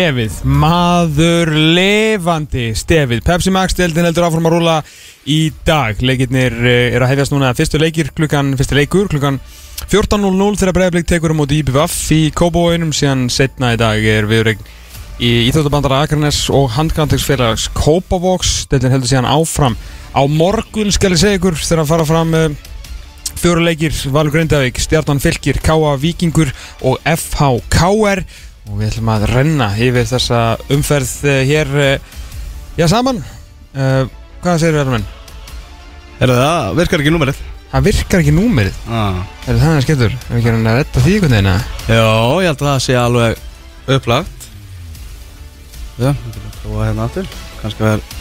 Stefið maður levandi Stefið, Pepsi Max deildin heldur áfram að rúla í dag Leikirnir eh, eru að hefjast núna fyrstu leikir klukkan, fyrstu leikur klukkan 14.00 þegar Breiðablík tekur á móti IPVF í Kóbóinum síðan setna í dag er viðregn í Íþjóttabandara Akarnes og handkantegsfélags Kópavóks deildin heldur síðan áfram á morgun skal ég segja ykkur þegar að fara fram uh, fjóru leikir Valur Grindavík, Stjarnan Fylgir, K.A. Víkingur og F.H. K.R. og við ætlum að renna yfir þessa umferð uh, hér uh, já saman uh, hvað segir við alveg? Er það, virkar ekki númerið? Það virkar ekki númerið Ah. er það hann skemmtur? Er við ekki að retta því einhvern veginn? Já, ég held að það sé alveg upplagt Já, við getum að prófa hérna aftur Kannski verður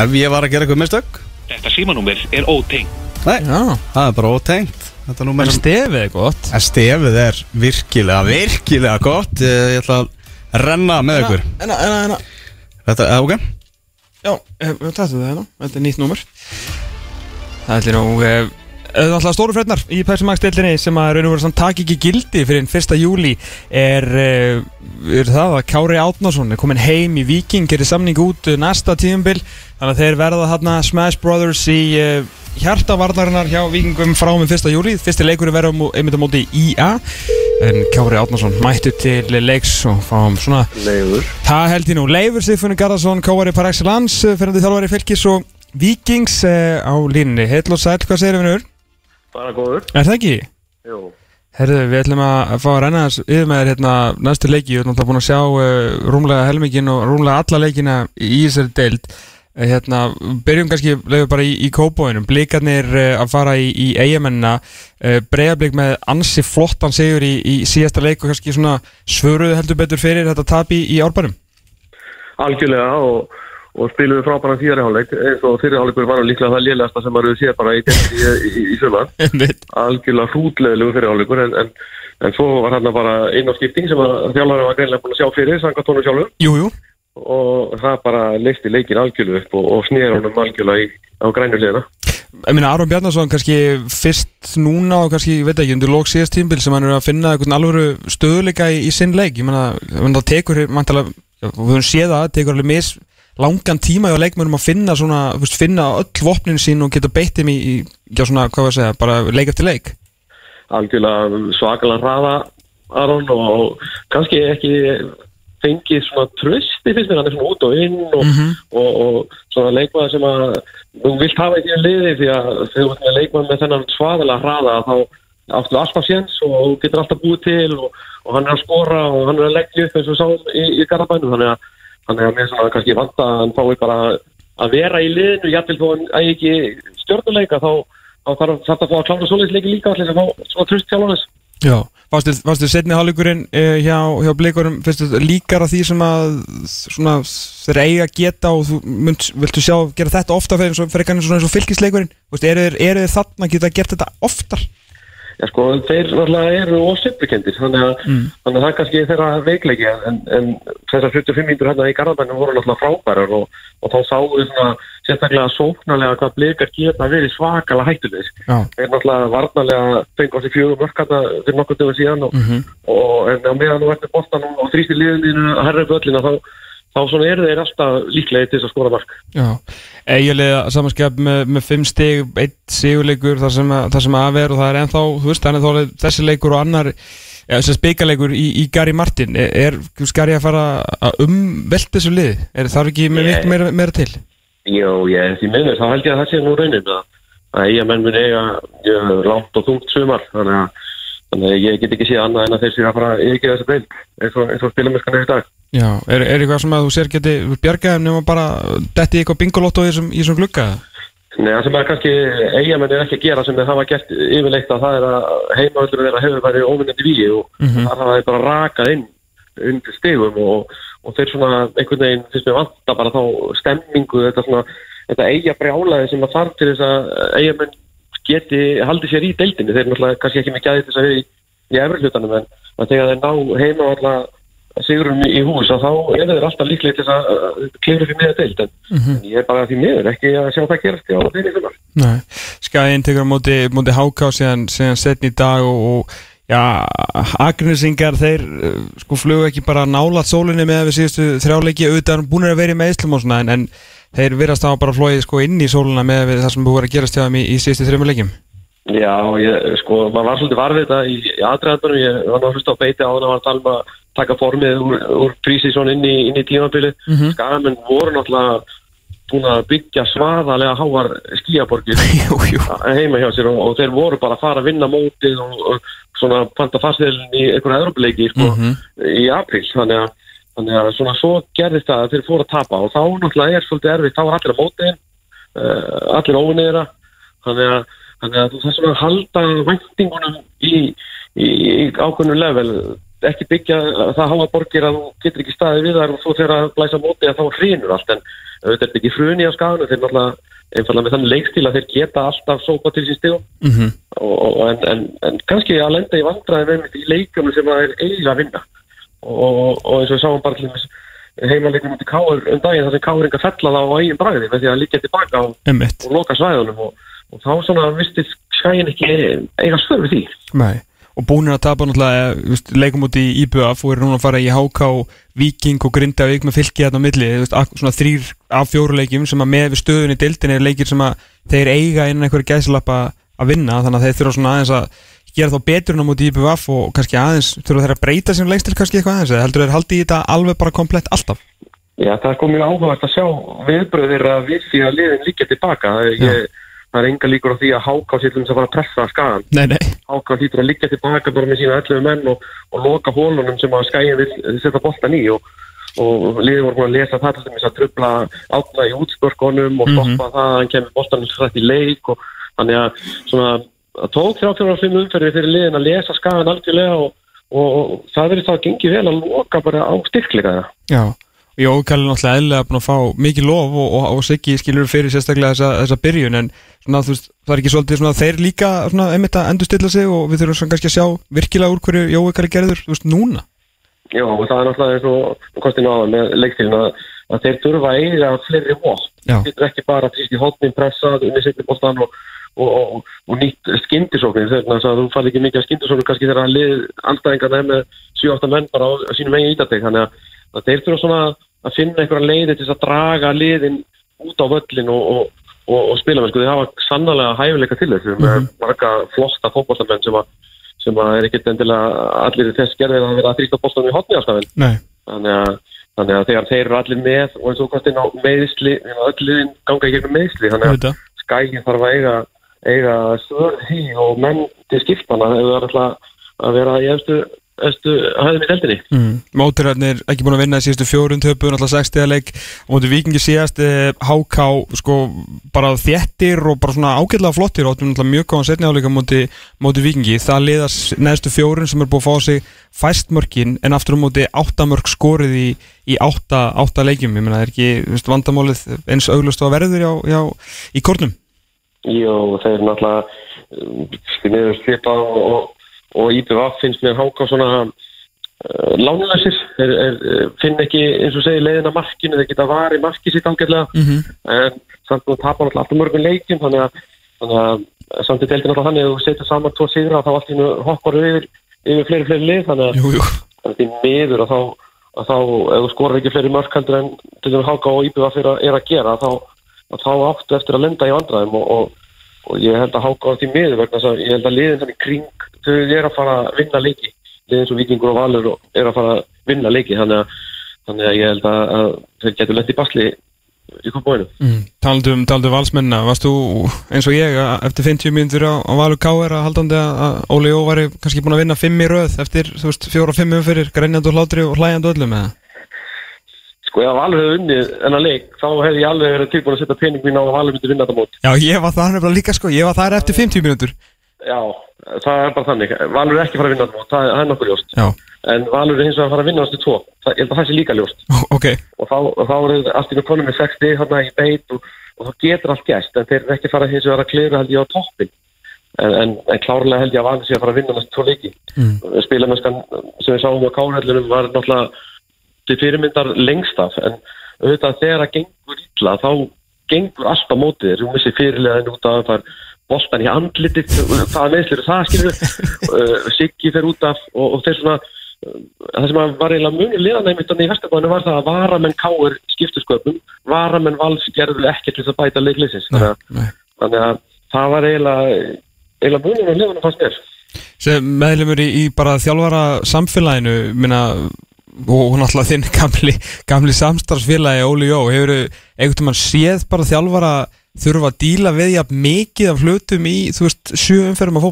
Ef ég var að gera eitthvað mistök Þetta símanúmer er ótengt. Nei, Já, það er bara ótengt en stefið er gott. En stefið er virkilega, virkilega gott. Ég, ætla að renna með ykkur. En að, en að, Þetta, eh, ok. Já, eh, við tættum það hérna, þetta er nýtt númer. Það ætlir nú uh, Alltaf stóru frednar í deildinni sem að raun og veru samt taki ekki gildi fyrir 1. júli er, uh, er það að Kári Átnason er komin heim í Viking gerir samning út næsta tíumbil þannig að þeir verða þarna Smash Brothers í uh, hjartavarnarinnar hjá Vikingum frá með 1. júli fyrsti leikur er verið mó- einmitt á móti IA en Kári Átnason mættu til leiks og fáum svona Leifur Það held ég nú, Leifur Sigfunni Garðarsson, kóari par excellence, fyrirandi þjálfari fylgis og Víkings uh, á línni. Heill og sæl, hvað segir við nú? Bara góður Er það ekki? Jú Herðu, við ætlum að fá að þess yfir með þér hérna næstu leiki. Við erum alltaf búin að sjá uh, rúmlega helmingin og rúmlega alla leikina í þessari deild. Uh, hérna, byrjum kannski leifur bara í, í kópóinum. Blikarnir uh, að fara í, í eigamennina. Uh, Breiðarblik með ansi flottan sigur í, í síðasta leik og kannski svona svöruðu heldur betur fyrir þetta tap í, árbænum. Algjörlega og, og spiluðu frábæran þýjari hálfleik eins og þýjari hálfleikur var líklega það lélegasta sem maður séð bara í, í, í, í sumar. Algjörlega hrútleðilegu fyrir hálfleikur en, en, en svo var hérna bara einn á skipting sem að þjálfari var greinlega búin að sjá fyrir sanga tónu sjálfur. Jú, jú. og það bara leisti leikin algjörlega upp og, og snýr honum algjörlega í, á grænulegina Ég meina Aron Bjarnason kannski fyrst núna og kannski, ég veit ekki, undir lók síðast tímbil sem hann er að finna einhvern alvöru stöðuleika í, í sinn leik, ég meina það tekur mantala, við höfum séð það, það tekur alveg mis langan tíma hjá leikmönum að finna svona, veist, finna öll vopnin sín og geta beitt þeim í, í já svona, hvað var að segja, bara leik eftir leik? Algjörlega svakalega hraða Aron og kannski ekki fengið svona trösti finnst mér hann er svona út og inn og, og, og svona leikmaður sem að þú vilt hafa í þínu liði því að þegar þú ert með leikmaður með þennan svaðalega hraða þá áttu alltaf séns og þú getur alltaf búið til og, og hann er að skora og hann er að leggja upp eins og sáum í, í Garabænum þannig að, þannig að mér svona kannski vant að hann fái bara að vera í liðinu jafnvel þó hann eigi ekki stjórnuleika þá, þá þarf þarf að fá að klára svoleiðisleiki líka allir sem fá svona tröst sjálfannis Já, varstu, varstu setni hálfleikurinn uh, hjá, hjá blikurum, finnstu líkar að því sem að svona, þeir eiga að geta og þú mynd, viltu sjá gera þetta ofta fyrir, fyrir kannski svona eins og fylgisleikurinn? Eru, þeir þarna að geta gert þetta oftar? Já sko, þeir náttúrulega eru ósippukendir þannig að, þannig að það er kannski þeirra veikleiki en, en þessar 45 mínútur hérna í Garðabænum voru náttúrulega frábærar og, og þá sáum við svona sérstaklega sóknarlega hvað blikar geta verið svakalega hættulegis. Já. Þeir náttúrulega varnarlega fengi á sig fjögur mörkata fyrir nokkur dögum síðan og, og en á meðan þú ert með boltan og, og þrýstir liðinu að herra upp öllina þá, þá svona eru þeir alltaf líklega til þess að skora mark. Já, eiginlega samanskap með, með fimm stig, eitt sigurleikur þar sem, að- sem að er og það er ennþá, veist, er þessi leikur og annar spikaleikur í, í Gary Martin er, Gary að fara að umvelta þessu lið? Er það ekki með miklu meira, meira til? Jó, ég því miður, þá held ég að það sé nú raunin að, að eiga menn mun eiga uh, langt og þungt sumar þannig að, þannig að ég get ekki séð annað en að þeir séu að fara að yfirgeða þessa deild eins og, og spilumeskan er í dag Já, er, er eitthvað sem að þú sér geti bjargaðum nema bara detti eitthvað bingolotto í þessum, glugga? Nei, það sem er kannski eigamenn er ekki að gera sem þeir hafa gert yfirleitt að það er að heimavöldur þeirra hefur verið óvinnandi víi og Mhm. þar hafa þeir bara rakað inn undir stegum og, og þeir svona einhvern veginn finnst mér vanta bara þá stemmingu þetta svona, þetta eiga brjálaði sem að þarf til þess að eigamenn geti haldið sér í deildinni. Þeir eru náttúrulega kannski ekki með gæði þess að vera í, í efri hlutanum en að þegar þeir ná heima alltaf sigurum í hús að þá eru þeir alltaf líklega til að klifra fyrir miða deild. En Mhm. en ég er bara því miður ekki að sjá það gerast á þeirri sumar. Nei, Skæðin tekur móti, móti háká síðan, síðan setn í dag og, og já, agnesingar þeir uh, sko flugu ekki bara nálat sólinni með við síðustu þrjáleiki auðvitað búin að vera í meðslum og svona en, en þeir virðast þá bara flóið sko inn í sólina með það sem búið að gerast hjá þeim í, í síðustu þrjum leikjum Já, ég, sko, maður var svolítið varfið þetta í, í aðræðanum, ég var náttúrulega á beiti á þannig að var að tala um að taka formið úr, úr prísísson inn í, í tímabilið. Mm. -hmm. Skagamenn voru náttúrulega búin að byggja svaðalega háar skíaborgir heima hjá sér og, og þeir voru bara að fara að vinna mótið og, og svona panta fastleilin í einhverja Európa-leiki sko, Mhm. í april, þannig að þannig að svona svo gerðist það að þeir fóru að tapa og þá náttúrulega er svolítið erfitt, þá er allir að móti uh, allir óvinnir þannig að, þannig að það er svona að halda væntingunum í, í, í ákveðnu level. Ekki byggja það háa borgir að þú getur ekki staðið við þar og svo þegar að blæsa á móti að þá hrýnur allt. En auðvitað er þetta ekki fruni á skafinu þeir náttúrulega einfallega með þannig leikstíl að þeir geta alltaf sópa til sín stíðum mm -hmm. en, en, en kannski að lenda í vandræði með í leikunum sem það er eiginlega að vinna og, og, eins og við sáum bara til þess heimaleikum út í Káur um daginn þar sem Káuringa fella það á eigin bræði með því að líka tilbaka og, og loka svæðunum og, og þá svona visti skæin ekki eiga svör við því. Nei. Og búinir að tapa náttúrulega eh, leikum út í IBF og eru núna að fara í HK Viking og Grindavík með fylki hérna á milli svona þrýr af fjóru leikjum sem að með við stöðun í dildin er leikir sem að þeir eiga innan einhverju gæslappa að vinna þannig að þeir þurfa svona aðeins að gera þá betur en á móti IBF og kannski aðeins þurfa þeir að breyta sín leikstil kannski eitthvað aðeins eða heldur þeir haldi í þetta alveg bara komplett alltaf? Já, það er komið áhugavert að sjá viðbröðir að við því að liðin líka tilbaka ég, það er enga líkur á því að háká sér til þess að fara að pressa skagan Nei, nei. Háká hlýtur að liggja tilbaka bara með sína 11 menn og, og loka hólunum sem að skæin vil setja boltan í og, og liðin voru að lesa það til þess að trubla átna í útspörkonum og stoppa það að hann í leik og að það tók 35 umferði fyrir liðin að lesa skagan algjörlega og, og, og það verður þá að gengi vel að loka bara á styrkleika það Já, og ég náttúrulega eðlilega búin að fá mikið lof og, og, Siggi skilur fyrir sérstaklega þessa, þessa byrjun en svona, veist, það er ekki svolítið svona þeir líka svona, einmitt að endurstilla sig og við þurfum svona kannski að sjá virkilega úr hverju Jói Kalli gerður, veist, núna Já, og það er náttúrulega eins og kostinu það með leikstilin að, að þeir þurfa að eiga fleiri. Já. Þeir getur ekki bara trýst og, og, og, nýtt skindisóknir þegar þú fari ekki mikið að skindisóknir kannski þegar að lið anstæðingarna er með 7-8 menn bara á, sínum eigin ítateg þannig að, að þeir þurfa svona að finna einhverja leiði til að draga liðin út á völlin og, og, spila með sko, þeir hafa sannlega hæfileika til þessu. Með marga flotta fótballtamenn sem sem að er ekkert endilega allir þess gerðir að vera að þrýsta bóttanum í hotni Nei, þannig að, þannig að þegar þeir eru allir með og eins og kostinn á meðisli öll liðin ganga í gegnum meðisli þannig að skægin þarf að eiga, eiga svörð því og menn til skiptana ef það er alltaf að vera í efstu, efstu hæðum í deldinni mm. Mótirarnir ekki búin að vinna í síðustu fjórun töpu, náttúrulega 60 leik. Og móti vikingi síðast eh, HK sko bara þéttir og bara svona ágætlega flottir. Og áttum náttúrulega mjög góðan setni áleika móti vikingi það liðast neðstu fjórun sem er búið að fá á sig fæstmörkin en aftur á móti áttamörk skorið í, í átta, átta leikjum, ég meina það er ekki vandamálið eins auglust að verður já, já, í kornum Jó, þeir náttúrulega um, niður slipa og, og, og IPVF finnst mér háka svona uh, lánlæsir þeir er, finn ekki eins og segir leiðina markinu, þeir geta varið markið sitt ágætlega. Mm -hmm. en samt nú tapar alltaf alltaf mörgum leikjum þannig að, þannig að samt í deildin alltaf þannig að þú setur saman tvo sigra þá allt í nú hoppar yfir, yfir fleiri fleiri lið þannig að Jú, jú, þannig að að þá að þá, ef þú skorar ekki fleiri mörk heldur en til þess að og íbjöða fyrir að, er að gera þá, að þá áttu eftir að lenda í vandræðum og, og, og ég held að háka því miður vegna þess að ég held að liðin þannig kring þau er að fara að vinna leiki liðin svo vikingur og valur er að fara að vinna leiki þannig að, þannig að ég held að, að þeir getur í basli í kompóinu. Mm. Taldu um, taldu um valsmennina, varst þú eins og ég eftir 50 mínútur á, á Valur K.R. að haldandi að Óli Jó væri kannski búin að vinna 5 í röð eftir, þú veist, 4-5 umfyrir grænjandi og hlátri og hlæjandi öllum eða? Sko ef Valur hefði unnið þennan leik þá hefði ég alveg verið tilbúin að setja pening mín á að Valur myndi vinna þetta mót. Já, ég var það nefnilega líka sko, ég var það eftir 50 mínútur. Já, það er bara þannig. Valur er ekki að fara að vinna þetta mót, það, er nokkuð ljóst. Já, En Valur er hins vegar að fara að vinna þessu tvo. Það, ég held að það sé líka ljóst. ok, Og þá, þá er allt í nú konum með 60 hérna í beit og, og þá getur allt gæst. En þeir eru ekki að fara hins vegar að klira held ég á toppin. En, en, en klárlega held ég að Valur sé að fara að vinna þessu tvo leiki. Mm. Spilamennskan sem við sáum á kárhællunum var náttúrulega til fyrirmyndar lengst af. En auðvitað þegar það gengur illa þá gengur allt á mótið þér. Þú missir fyrirlegaðin út af það boltan í andlitið, hvaða meðslir það skilur, uh, Siggi fer út af og, og þeir svona uh, það sem var eiginlega muni liðan einmitt í Vesturbáðinu var það að varamenn káir skiptusköpum, varamenn vals gerðu ekkert til þess að bæta leiklisins þannig, að- það var eiginlega eiginlega munum á liðanum fannst mér sem meðlumur í, í bara þjálfara samfélaginu minna, og náttúrulega þinn gamli, gamli samstarfsfélagi Óli Jó, hefur einhvern veginn séð bara þjálfara þurfa að díla við jafn mikið af hlutum í, þú veist, sjö umferðum af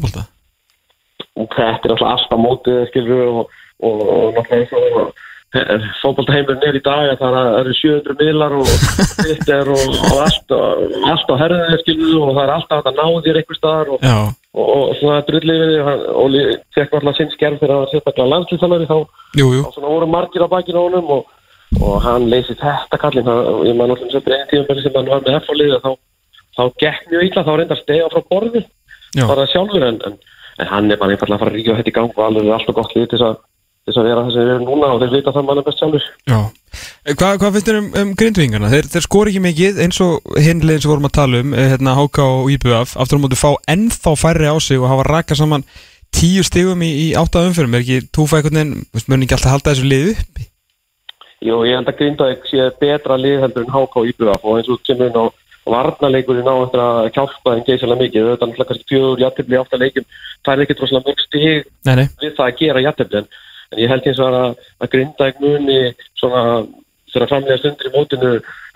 og þetta er alltaf mótið skilur og, og, og náttúrulega eins og fótboltaheimurinn er í dag að það eru 700 miðlar og Twitter og, og allt, og allt á herðið skilur og það er alltaf að ná þér einhver staðar og, og, og svona drullið við því. Óli fekk alltaf sinn skerf þegar það var sérstaklega landslýsalari þá, jú, jú. voru margir á bakinu honum og, og hann leysi þetta kallin það, ég man alltaf sem einn tíum sem hann var með F-fólið þá, þá gekk mjög illa þá reyndar stega frá borði bara sjálfur en, en, en hann er bara einfallega að fara að ríkja þetta í gang og alveg er alltaf gott lið til þess að þess að vera það sem við erum núna og þeir vita það mann er best sjálfur Já. Eh, Hvað, hvað finnst þér um, um grindvingarna? Þeir, þeir skor ekki mikið eins og hinlegin sem vorum að tala um, eh, hérna HK og IBF, aftur á móti fá ennþá færri á sig og hafa rakað saman tíu stigum í, í átta umfyrum, er ekki túfa einhvern veginn, mun ekki alltaf halda þessu lið uppi? Jú, ég held að Grindavík sé betra lið heldur en HK og IBF og eins og kemur inn á varnarleikurinn á eftir að hjálpa þeim geysilega mikið, þetta er náttúrulega kannski fjögur jættibli átt að leikum, það er ekki droslega Nei, nei, við það að gera jættibli en, en ég held eins og að, að Grindavík muni svona þegar framlega stundir í mótinu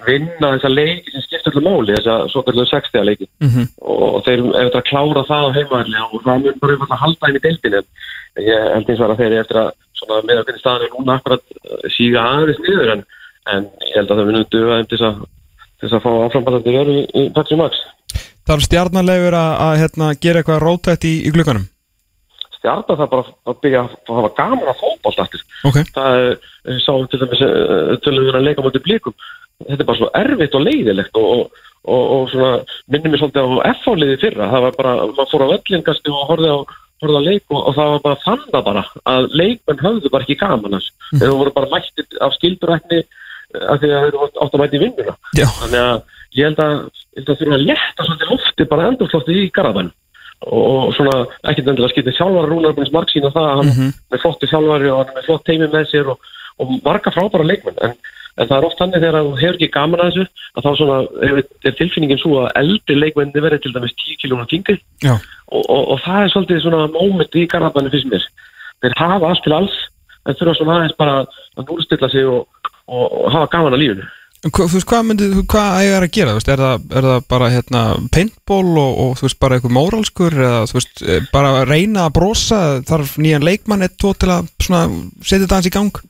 vinna þessa leiki sem skiptir öllu máli þessa svo kallu 60 leiki. Mhm. og þeir eru eftir að klára það á heimaðli og það mun bara að halda inn í deildinu en ég held eins og að þeir eru eftir að svona með hvernig staðan er núna akkurat uh, síga aðeins niður en, en ég held að það munum þeim til þess að til þess að fá áframbandandi veru í, í Petri Max er stjarnarlegur að, að hérna, gera eitthvað rótætt í, í glukkanum stjarta það bara að byrja að hafa gaman að fótbolt aftur. Ok, það er, við sáum til dæmis tölum við að leika mútið blíkum þetta er bara svo erfitt og leiðilegt og, og, og, svona minnum mér svolítið á F-áliði fyrra, það var bara maður fór á völlin kannski og horfði á, horfði á leik og, og það var bara þann það bara að leikmenn höfðu bara ekki gaman þess mm. þeir voru bara mættir af skildurækni af því að þeir voru átt að mæti vinnuna. Þannig að ég held að, ég held að þurfa að létta svolítið lofti bara endurslofti í Garabæn og svona ekkert endilega skiptið þjálfara Rúnar búin marg sína það að hann Mhm. með flotti þjálfari og hann er flott teimi með sér og, og marga frábæra leikmenn. En, en það er oft þannig þegar þú hefur ekki gaman að þessu að þá svona er, er tilfinningin svo að eldri leikmenni verið til dæmis 10 kilóna þingri já. Og, og, og það er svolítið svona moment í Garabæni fyrst mér. Þeir hafa allt til alls en þurfa svona aðeins bara að núrstilla sig og, hafa gaman að lífinu hva, þú veist, hvað myndi, hvað eiga að gera, þú veist, er það, er það bara, hérna, paintball og, og þú veist, bara eitthvað móralskur eða, þú veist, eh, bara að reyna að brosa, þarf nýjan leikmann eitt, tvo til að, svona, setja þetta hans í gang?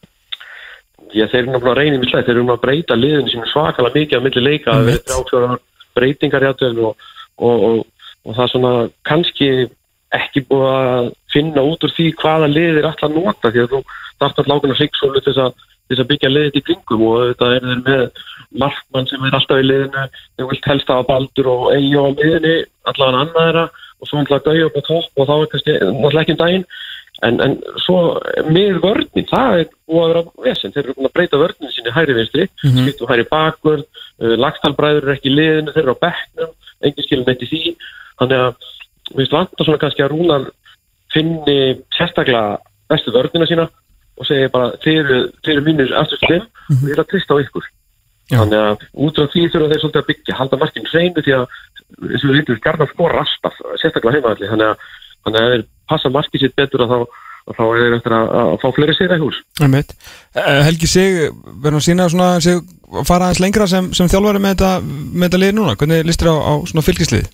Já, þeir eru náttúrulega reynið mislega, þeir eru náttúrulega að breyta liðinu sem er svakalega mikið á milli leika, það er ákveðar breytingar í aðtöðinu og, og, og, það er svona kannski ekki búið að finna út úr því hvaða lið er alltaf að nota því að þú þarft alltaf ákveðna hriksólu til þess að að byggja liðið í kringum og þetta er þeir með markmann sem er alltaf í liðinu þau vilt helst hafa baldur og eigi á miðinni allavega annað þeirra og svo alltaf gauja upp á topp og þá er kannski náttúrulega ekki um daginn en, en svo með vörnin, það er búið að vera vesen, þeir eru búin að breyta vörnin sinni hæri vinstri, mm. -hmm. skiptu hæri bakvörn uh, lagtalbræður eru ekki í liðinu þeir eru á bekknum, engin skilur neitt í því þannig að við vantar svona kannski að Rúnar finni sérstaklega bestu vörnina sína og segja bara, þeir eru, þeir eru mínir afturstu þeim og ég er að trista á ykkur Já. þannig að út frá því þurfa þeir svolítið að byggja halda markinn hreinu því að eins og við veitum, Garðar skora alltaf sérstaklega heimaðalli, þannig að þannig að þeir passa markið sitt betur að þá, að þá er þeir eftir að, að fá fleiri sér í hús Einmitt. Eh, Helgi sig, verður að sína svona, sig, fara aðeins lengra sem, sem þjálfari með þetta, þetta lið núna, hvernig listir á, á svona fylgislið?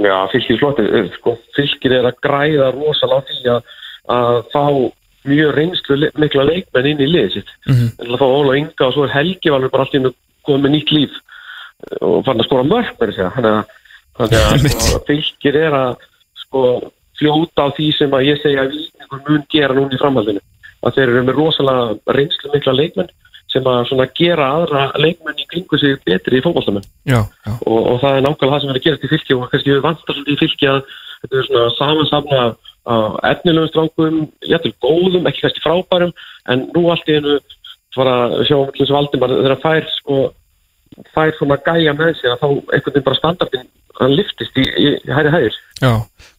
Já, fylgir flotti, sko, fylgir er að græða rosalega á því að, að fá mjög reynslu mikla leikmenn inn í liðið sitt. Mhm. en að fá Óla Inga og svo er Helgi valur bara allt í einu komið með nýtt líf og fann að skora mörg þannig að, fylgir er að sko, fljóta á því sem að ég segja að vikingur mun gera núna í framhaldinu. Að þeir eru með rosalega reynslu mikla leikmenn sem að svona gera aðra leikmenn í kringu sig betri í já. og, og það er nákvæmlega það sem er að gerast í fylki og kannski við vantar svolítið í fylki að þetta er svona samansafna af efnilegum strángum, jættil góðum, ekki kannski frábærum, en nú allt í einu fara að sjá um þessu Valdimar þegar fær sko fær svona gæja með sig að þá einhvern veginn bara standardin hann liftist í, í hæri hæðir Já,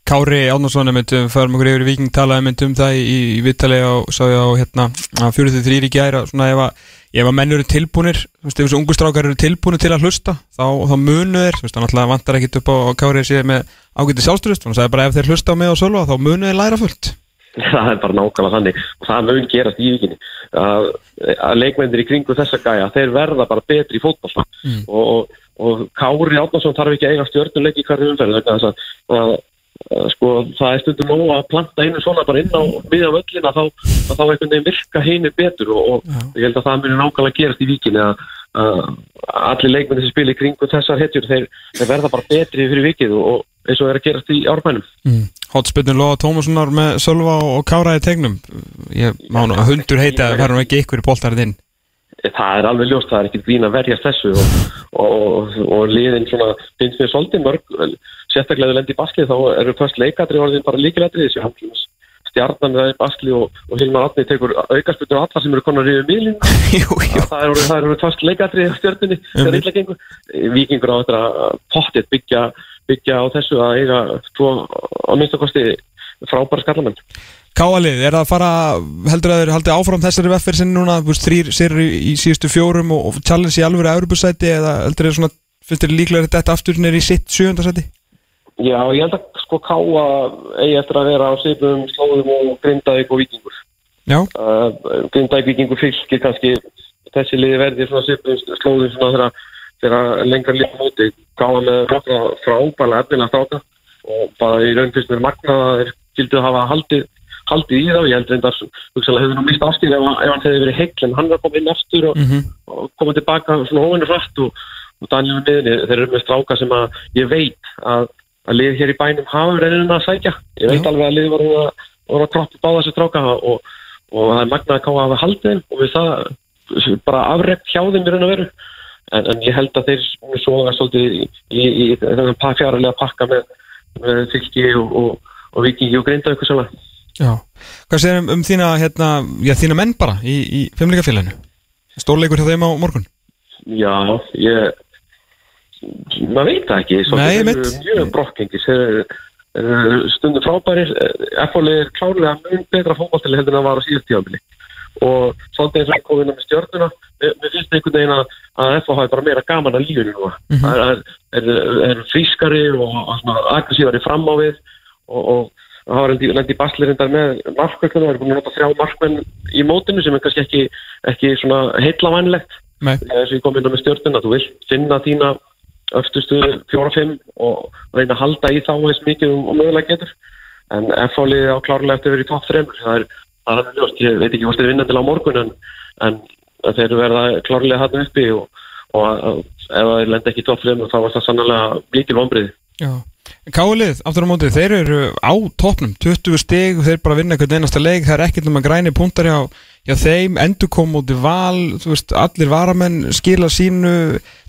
Kári Árnarsson myndum, förum okkur yfir í Viking talaði myndum það í, í vittali og sá ég á hérna að 43 í gæra svona ef að, ef að menn eru tilbúnir þú veist, ef þessu ungu strákar eru tilbúnir til að hlusta þá, þá munu þeir, þú veist, hann alltaf vantar ekkit upp á, á Kári síðan með ágæti sjálfsturist hann sagði bara ef þeir hlusta á mig og sölva þá munu þeir læra fullt. Það er bara nákvæmlega þannig. Og það mun gerast í vikinni að, að leikmennir í kringu þessa gæja þeir verða bara betri í fótball Mm. og, og, Kári Átnarsson þarf ekki að eiga stjörnuleik í hverju umferð að, að, að sko, það er stundum nóg að planta einu svona bara inn á miðja völlina þá, þá einhvern veginn virka hinu betur og, og ég held að það muni nákvæmlega gerast í vikinni að, allir leikmennir sem spila í kringu þessar hetjur þeir, þeir verða bara betri fyrir vikið og, og eins og er að gerast í árbænum. Mm. Hotspillin Lóa Tómassonar með Sölva og, og Kára í tegnum. Ég má nú að hundur heita að er nú ekki ykkur í boltarinn inn það er alveg ljóst, það er ekki grín að verjast þessu og, og, og liðin svona, finnst mér svolítið mörg sérstaklega lendi í basli þá eru först leikadri orðin bara líkilætri þessu Hallgríms stjarnan er í basli og, og Hilmar Átni tekur aukarspiltur á alla sem eru konar yfir jú það eru, það eru först leikadri á stjörnunni þegar illa gengur. Vikingur á þetta pottið byggja, byggja á þessu að eiga tvo á minnstakosti frábæra skallamenn. Káalið, er það að fara, heldur að þeir haldi áfram þessari veffir sinni núna, þrýr sér í, síðustu fjórum og, challenge í alvöru Európusæti eða heldur þeir svona, finnst þeir líklega þetta aftur nýri í sitt sjöundasæti? Já, ég held að sko Káa eigi eftir að vera á sipum slóðum og Grindavík og Víkingur. Já, uh, Grindavík Víkingur fylgir kannski þessi liði verði svona sipum slóðum svona þegar, lengra líf móti. Káa með nokkra frábæla efnilega stáka og bara í raun fyrst með magna þeir gildu að hafa haldið haldið í þá, ég held reyndar hugsalega hefur nú mist afstíð ef, ef hann hefði verið heill en hann var komið inn aftur og, Mhm. og komið tilbaka svona óvinni hratt og, og Daniel er miðinni, þeir eru með stráka sem að ég veit að, að lið hér í bænum hafa reynið að sækja ég veit Já. alveg að lið var að, að kroppa báða þessi stráka og, og það er magnað að káa að hafa haldið þeim og við það bara afrekt hjá þeim í raun og veru en, en ég held að þeir soga svolítið í, í, í þennan fjárlega pakka með, með fylki og, og, og vikingi og grinda ykkur sem já. Hvað segir um, þína, hérna, já, þína menn bara í, í fimmleikafélaginu? Stórleikur hjá þeim á morgun? Já, ég maður veit það ekki Nei, mjög brokkengis stundum frábærir F-fólið er klárlega mun betra fótballtili heldur en það var á síðast tíðanbili og svolítið eins og komið inn með stjörnuna mér mér finnst einhvern veginn að, að F hafi bara meira gaman að lífinu núna. Mhm. það er, er, er frískari og, aggressívari fram á við og, og það var lendi, lendi baslir reyndar með markvöldinu, það er búin að nota þrjá markmenn í mótinu sem er kannski ekki, ekki Nei, eins og ég kom inn á með stjórnuna, þú vilt finna þína öftustu fjóra-fimm og reyna að halda í þá eins mikið og mögulega getur. En F-fálið á klárlega eftir vera í topp 3 það er, það er alveg ljóst, ég veit ekki hvort þeir vinna til á morgun en, en þeir verða klárlega hann uppi og, og ef þeir lenda ekki í topp 3 þá var það sannlega mikil vonbriði já. Káalið, aftur á móti, þeir eru á toppnum, 20 stig og þeir bara vinna einhvern einasta leik, það er ekkert um að græni punktar hjá, hjá þeim, endur kom út í val, þú veist, allir varamenn skila sínu,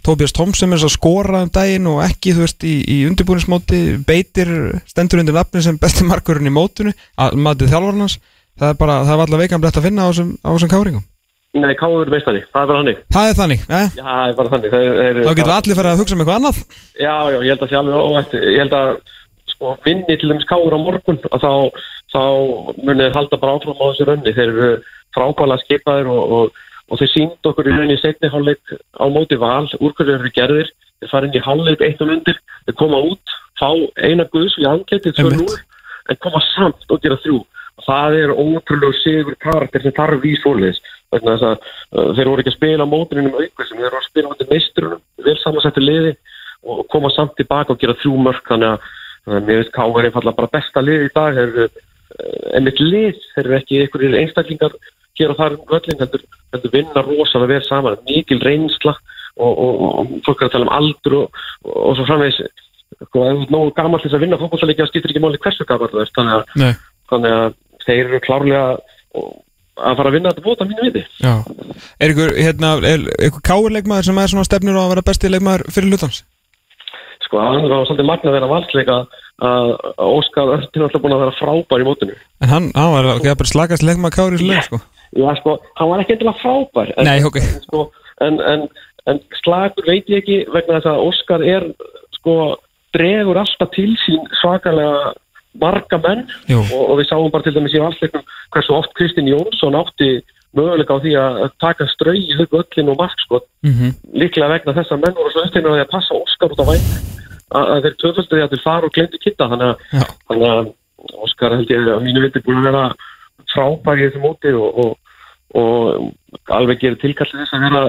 Tobias Thompson er að skora um daginn og ekki, þú veist, í, í undirbúinismóti, beitir stendur undir nafni sem besti markurinn í mótinu, að matið þjálfarnans, það er bara, það var allavega veikan blett að finna á þessum, á þessum káringum. Nei, Káður meistari, það er bara hannig Það er þannig, eh? Já, það er bara þannig. Þá getur allir farið að hugsa um eitthvað annað. Já, já, ég held að það sé alveg óvægt ég held að sko, vinni til dæmis káður á morgun að þá, þá muni þeir halda bara áfram á þessu rönni. Þeir eru frábæla skipaðir og, og, og þeir sínd okkur í rauninni setni hálfleik á móti val, úr hverju eru gerðir. Þeir fara inn í hálfleik eitt um undir. Þeir koma út, fá eina guðs í angeti 2-0, Einmitt. en koma samt og gera þrjú. Og það er ótrúlega sigur karakter sem þarf í svoleiðis vegna þess að uh, þeir voru ekki að spila á mótunum um auka sem þeir voru að spila á móti meisturunum vel samansættu liði og koma samt tilbaka og gera þrjú mörk þannig að uh, mér veist Ká er einfallega bara besta lið í dag. Þeir eru uh, einmitt lið þeir eru ekki einhverjir einstaklingar hér og þar um völlin heldur, heldur vinna rosalega vel saman. Mikil reynsla og, og, og fólk er að tala um aldur og, og, svo framvegis. Sko, þú ert nógu gamall til þess að vinna það skiptir ekki máli hversu gamall þú ert þannig að, þannig að þeir eru klárlega að fara að vinna þetta bóta mínu viti Já. Er ykkur, hérna, er ykkur káur leikmaður sem er svona stefnur á að vera besti leikmaður fyrir hlutans? sko, það var svolítið magna að vera valsleika að Óskar er alltaf búin að vera frábær í mótinu En hann, hann var ekki að bara slagast leikmaður káur í leik, sko. Já, sko, hann var ekki endilega frábær en, Nei, ok. sko, en, en, en slagur veit ég ekki vegna þess að Óskar er sko, dregur alltaf til sín svakalega marga menn og, og við sáum bara til dæmis í valsleiknum hversu oft Kristinn Jónsson átti möguleika á því að að taka strauji upp öllin og markskot Mhm. líklega vegna þess að menn voru svo því að passa Óskar út á væng að, að þeir töföldu því að þeir fara og glemdi kitta þannig að, að Óskar held ég að mínu viti búin að vera frábær í þessu móti og, og, og alveg gerir tilkallið þess að vera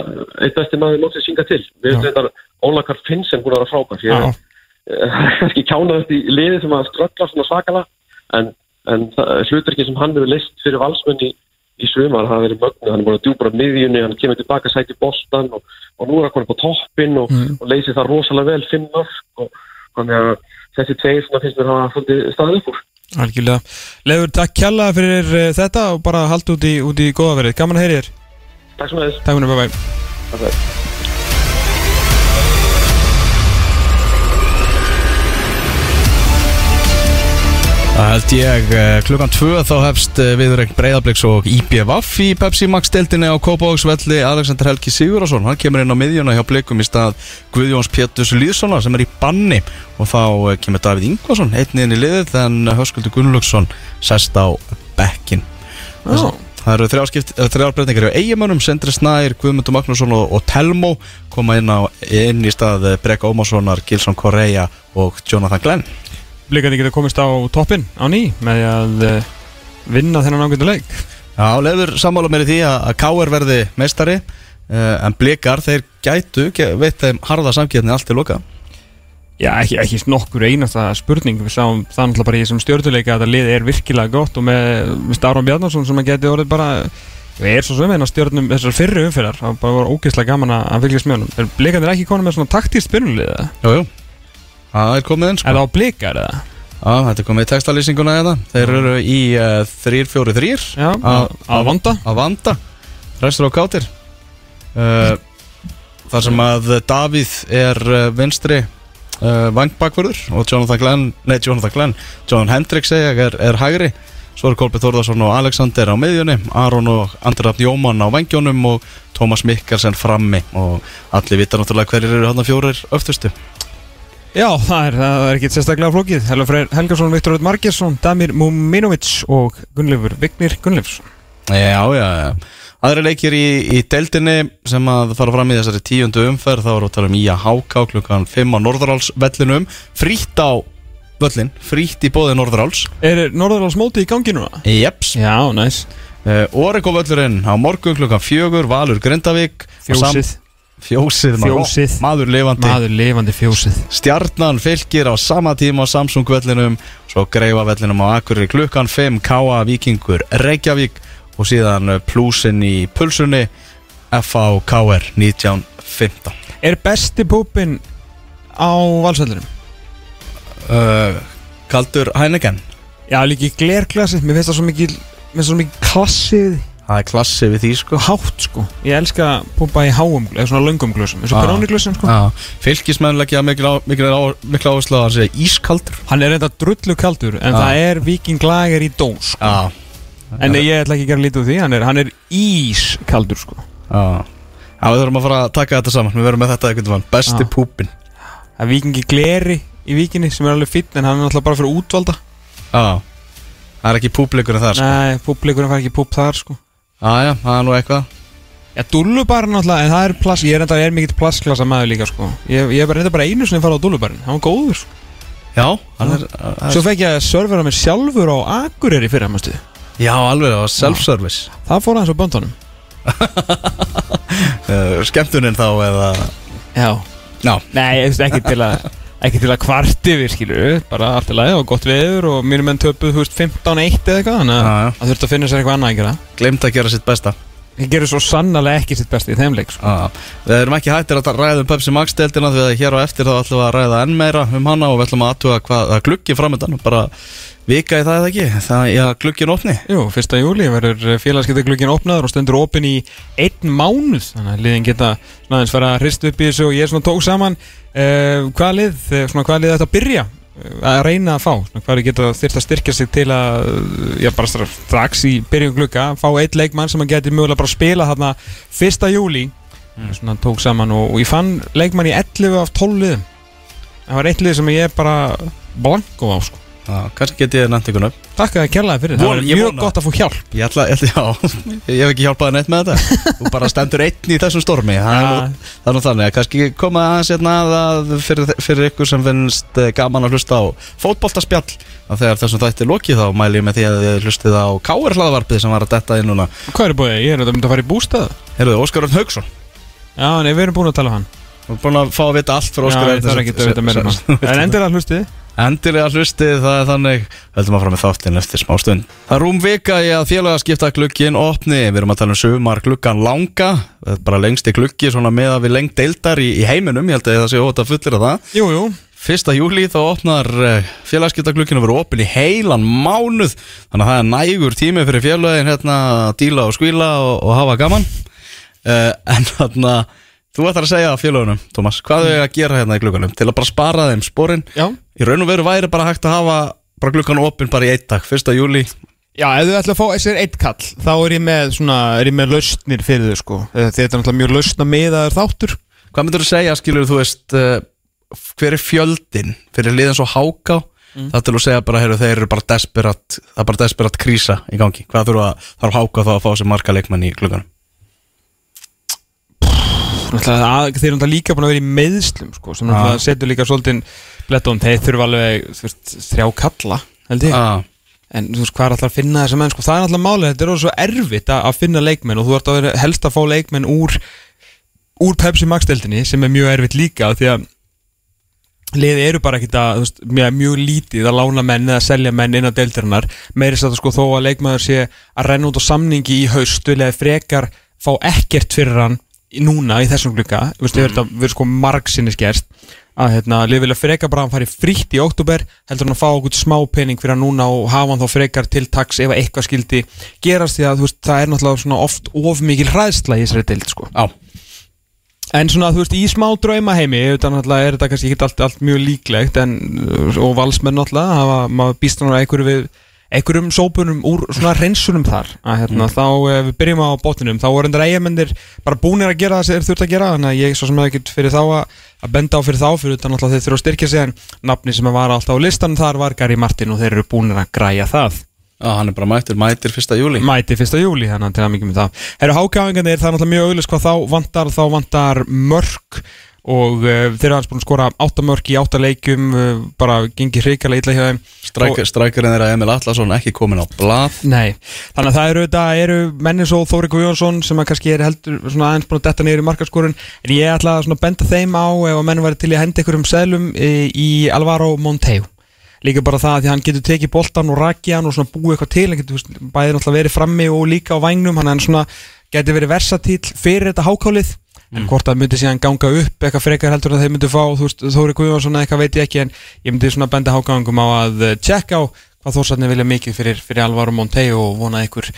eitt besti maður mótið synga til. Við veitum þetta Ólakar Finnsen búin að vera frábær ég er kannski kjánað í liði sem að ströggla svona svakala en, en hluturki sem hann hefur list fyrir valsmenn í, í svumar hafa verið mögnu, hann er búin að djúbra miðjunni, hann kemur tilbaka sæti bóstan og, og nú er hann komin på toppin og, Mm. og leysir það rosalega vel mörg og þannig að þessi tveir svona finnst mér hafa fundið staðið upp úr Algjörlega. Leifur, takk kjalla fyrir uh, þetta og bara halda út í, í góða verið. Gaman að heyri þér. Takk svo með þess Það held ég eh, klukkan tvö þá hefst eh, viðurregn Breiðabliks og IBVF í Pepsi Max deildinni á Kópavóksvelli Alexander Helgi Sigurðarsson, hann kemur inn á miðjuna hjá Blikum í stað Guðjóns Péturs Lýðssonar sem er í banni. Og þá eh, kemur Davíð Ingvarsson einn inn í liðið en Höskuldur Gunnlaugsson sest á bekkin Já. Það eru þrjárbreytingar hjá eigamönnum, Sendri Snær, Guðmundur Magnússon og, og Telmo koma inn, á, inn í stað Breka Ómarssonar, Gilson Correa og Jonathan Glenn Blikandi geta komist á toppin á ný með því að uh, vinna þennan ágöndu leik. Já, lefur sammála mér í því að, að K.R. verði meistari uh, en blikar þeir gætu, veit þeim harða samkjöfni allt til loka Já, ekki, ekki nokkur einasta spurning Við sáum það náttúrulega bara í þessum stjórnuleika að það lið er virkilega gott og með, með Staron Bjarnarsson sem að geti orðið bara Ég er svo sem einn að stjórnum þessar fyrri umfyrir það bara var ógeðslega gaman að fylgjast með honum Er ekki konum með svona taktíst byrjunlið eða? Það er komið Er sko. Það á blikar eða? Já, þetta er komið í textalýsinguna eða? Þeir eru í uh, 3-4-3 Já, að, að vanda. að vanda. Restur á kátir. Uh, Þar sem að Davíð er uh, vinstri uh, vangbakvörður og Jonathan Glenn, nei Jonathan Glenn John Hendricks segja er, er hægri. Svo eru Kolbi Þórðarsson og Alexander á miðjunni Aron og Andri Rafn Jómann á vangjónum og Tómas Mikkelsen frammi. Og allir vita náttúrulega hverjir eru hann fjórir öftustu Já, það er, það er ekki sérstaklega flókið. Helga Freyr Helgason, Viktor Rödd Margesson Damir Muminovic og Gunnleifur Vignir Gunnleifsson. Já, já, já. Aðri leikir í, í deildinni sem að fara fram í þessari tíundu umferð þá erum við að tala um Ía Háká klukkan 5 á Norðurálsvellinum. Frítt á völlin, frítt í bóði Norðuráls. Er Norðurlands mótið í gangi núna? Jeps, Já, næs. Uh, Oreko völlurinn á morgun klukkan 4 Valur Grindavík Fjósið, Fjósið, Fjósið. maður lifandi maður lifandi fjósið Stjarnan fylgir á sama tíma á Samsung vellinum svo greifa vellinum á Akureyri klukkan 5 K.A. Víkingur Reykjavík og síðan plúsin í pulsunni F.A. K.R. 1915 Er besti púpin á valsvellinum? uh, Kaldur Heineken Já, líka í glerklasi, mér finnst það svo mikið Mér finnst það svo mikið klassið Það er klassi við því sko. Hátt sko. Ég elska púpa í háum, eða svona löngum glössum eins og Ah. grániglössum sko. Já, fylgismenn leggja mikil, áherslu að segja ískaldur. Hann er reynda drullu kaldur en það er vikinglager í dós sko. En ég ætla ekki að gera lítið úr því Hann er, hann er ískaldur sko. Já. Við þurfum að fara að taka þetta saman. Við verðum með þetta einhvern veginn Besti púpin Það er vikingi gleri í vikinni sem er alveg fýtt En hann er náttúrulega bara fyrir útvalda. Já. Það er ekki púpleikur en það sko. Nei, públikurinn fær ekki púp þar sko Já, það er nú eitthvað. Já, dúllubarinn náttúrulega, en það er plass Ég er enda, er mikill plassklassa maður líka sko. Ég, ég er bara, reynda bara einu sinni að fara á dúllubarinn Hann var góður sko. Já, hann er, Svo fekk ég að servera mér sjálfur á Akureyri fyrir að maður Já, alveg, það var self-service. Það fór aðeins á böndunum. Uh, Skemmtunin þá eða Já. Já, Nei, ég veist ekki til að ekki til að kvarti við skilur bara allt í lagi og gott veður og mínum menn töpuð þú veist 15-1 eða eitthvað þannig að það þurfti að finna sér eitthvað annað glemt að gera sitt besta ég gerir svo sannarlega ekki sitt besti í þeim leik sko. Já, Við erum ekki hættir að ræða um Pepsi Max deildina því að hér á eftir þá ætlum við að ræða enn meira um hana og við ætlum að aðtuga hvað að gluggi framöndan bara vika í það eða ekki það er að gluggin opni Jú, 1. júli verður félagskiptaglugginn opnaður og stendur opinn í einn mánuð þannig að liðin geta aðeins fara að hrist upp í þessu og ég er svona tók saman uh, hvaða lið, svona hvaða lið þetta að byrja að reyna að fá, svona hvaða lið geta þyrft að styrkja sig til að, já bara strax- í byrjun glugga, fá eitt leikmann sem að geti mögulega bara að spila þarna 1. júli svona tók saman og, og ég fann leikmann í 11 af 12 liðum. Það var eitt lið sem ég bara blanko á sko Já, kannski get ég nefnt ykkur nöfn. Takk að þið kærlega fyrir, það Von- ég mjög gott að fá hjálp. Ég ætla, ég ætla, já, ég hef ekki hjálpað neitt með þetta. Þú bara stendur einn í þessum stormi. Það er, nú, það er nú þannig að kannski koma aðeins hérna að að fyrir, fyrir ykkur sem finnst eh, gaman að hlusta á fótboltaspjall. Að þegar þessum þætti lokið þá mæli ég með því að þið hlustið á K.R. hlaðvarpið sem var að detta inn núna. Hvað er búið? Ég er þetta myndi að fara í bústað Endilega hlustið það er þannig. Höldum að fara með þáttinn eftir smá stund. Það er rúm vika í að félagaskipta glukkin opni. Við erum að tala um sumar glukkan langa. Bara lengsti glukki svona með að við lengt deildar í, í heiminum. Ég held að það sé ótt að fullir að það. Jú, jú. Fyrsta júli þá opnar félagaskipta glukkin að vera opin í heilan mánuð. Þannig að það er nægur tími fyrir félagin hérna að díla og skvíla og, og hafa gaman. Uh, En þarna Þú ætlar að segja félögunum, Tómas, hvað þau að gera hérna í glukkanum til að bara spara þeim sporin? Já. Í raun og veru væri bara hægt að hafa bara glukkan opinn bara í eitt dag, fyrsta júli Já, ef þú ætla að fá þessir eitt kall þá er ég með svona, er ég með lausnir fyrir þau sko. Þetta er náttúrulega mjög lausna miðaður þáttur. Hvað myndur þú segja, skilur þú veist hver er fjöldin fyrir liðan svo háká mm. það til að segja bara, heyrðu, þeir eru bara desperat það er bara desperat krísa í gangi. Hvað þurfa þarf háká þá að fá sér marga leikmenn í glukkanum að- Þeir eru náttúrulega líka búin að vera í meðslum sko sem náttúrulega setur líka svolítið blettum Þeir þurfa alveg, veist, þrjá kalla held ég. Ah. En þú veist, hvað er alltaf að finna þessa menn sko? Það er alltaf málið, þetta er orðið svo erfitt að, að finna leikmenn og þú ert að vera helst að fá leikmenn úr úr Pepsi Max-deldinni sem er mjög erfitt líka því að liði eru bara ekkit að, þú veist, mjög, mjög lítið að lána menn eða selja menn inn á deildarinnar. Meiri sætt að sko þó að leikmaður sé að renna út á samningi í haust vilja frekar fá ekkert fyrir hann núna í þessum glukka þú veist, mm. við erum sko margsinnis gerst að hérna, liði vilja frekar bara að hann fari frítt í oktober heldur hann að fá okkur smá pening fyrir hann núna og hafa hann þá frekar til taks ef eitthvað skildi gerast því að veist, það er náttúrulega svona oft of mikil hræðsla í þessari deild sko á, En svona, þú veist, í smá drauma heimi utan náttúrulega er þetta kannski ekki allt, allt mjög líklegt en, og valsmenn náttúrulega hafa, maður býst náttúrulega einhverju við einhverjum sópunum úr svona hreinsunum þar. Að hérna, þá eh, við byrjum á bóttinum þá voru endur eigamennir bara búinir að gera það sem þeir þurft að gera þannig að ég svo sem hefði ekkert fyrir þá að, að benda á fyrir þá fyrir utan náttúrulega þeir þurfa að styrkja sig en nafni sem var alltaf á listan þar var Gary Martin og þeir eru búinir að græja það. Á, hann er bara mættir, mættir fyrsta júli mæti fyrsta júli þannig að til að mikið með það. Herru hákáingarnir, það er náttúrulega mjög auðvitað hvað þá vantar, þá vantar mörk og uh, þeir eru alls búin að skora 8 mörk í 8 leikjum uh, bara gengið hrikalega illa hjá þeim. Stræk, strækjarinn er að Emil Atlasson ekki komin á blað. Nei, þannig að það eru, eru menni svo Þóri Guðjónsson sem að kannski er heldur svona aðeins búin að detta niður í markaskorun en ég ætla að svona benda þeim á ef að menn væri til að henda ykkur um seglum í, í Alvaro Monteo líka bara það að því hann getur tekið boltan og rakið hann og svona búið eitthvað til hann getur bæðið náttúrulega verið frammi og líka á vægnum hann er getur verið versatýl fyrir þetta hákálið en hvort það myndi síðan ganga upp eitthvað frekar heldur að þeir myndi fá þú veist, Þóri Guðjónsson eða eitthvað veit ég ekki en ég myndi svona benda hákáðingum á að eh, tjekka á hvað þórsarnir vilja mikið fyrir, fyrir Alvaro Monteo og vona einhver,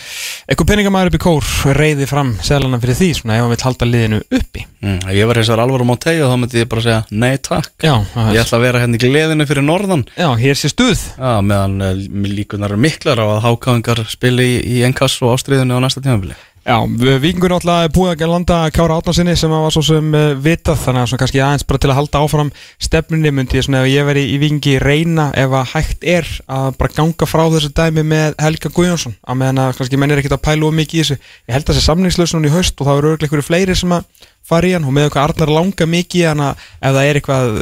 einhver peningamæður upp í kór reyði fram seglana fyrir því svona ef hann vil halda liðinu uppi. Mm, ef ég var hins vegar Alvaro Monteo þá myndi ég bara segja nei takk. Já, ég ætla að vera hérna í gleðinu fyrir norðan. Já hér sé stuð. Já, meðan uh, líkunar eru miklar á að hákáðingar spili í, í enkass og ástriðinu á næsta tímafili Já, vikingur náttúrulega búið að landa Kára Átnarsinni sem var svo sem uh, vitað þannig að kannski aðeins bara til að halda áfram stefnunni myndi ég svona ef ég veri í vikingi reyna ef að hægt er að bara ganga frá þessu dæmi með Helga Guðjónsson að meðan að kannski menn er ekkert að pæla of mikið í þessu. Ég held að þessi samningslausun í haust og það eru örglega ykkur fleiri sem að fara í hann og með eitthvað Arnar langa mikið en að ef það er eitthvað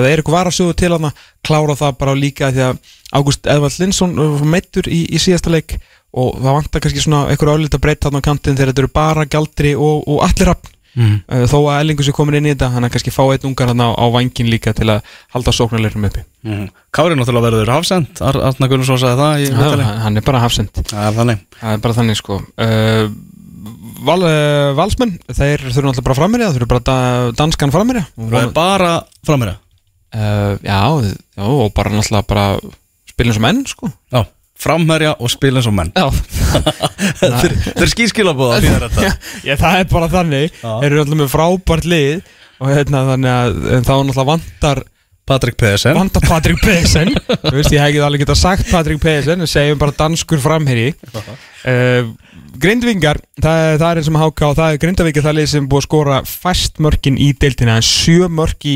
eitthvað varasögu til hann klára það bara líka því að Ágúst Edvald Linsson meittur í, í síðasta leik og það vantar kannski svona einhver öllita breytt þarna á kantinn þegar þetta eru bara Gjaldri og, og allir rafn mm. uh, þó að Ellingur sé komin inn í þetta hann er kannski fá eitt ungar hann á, á vangin líka til að halda sóknarleirum uppi. Mm. Kári náttúrulega verður hafsend Ar Arna Gunnarsson sagði það í Já, viðtali. hann er bara hafsend. Það er er bara þannig sko. Uh, val, uh, Valsmenn, þeir þurfa náttúrulega bara frammerja þeir eru bara da, danskan frammerja Það er bara frammeira uh, já, og bara náttúrulega bara spilin sem menn sko. Já, framherja og spila eins og menn. Þetta Já, það er bara þannig. Já. Þeir eru alltaf með frábært lið og hérna þannig að en þá náttúrulega vantar Patrik Pedersen. vantar Patrik veist, ég hef ekki alveg getað sagt Patrik Pedersen við segjum bara danskur framherji. Uh, Grindvingar, það, er- það er eins og HK og það er Grindavík er það lið sem er búið að skora fæst mörkin í deildina. En sjö mörk í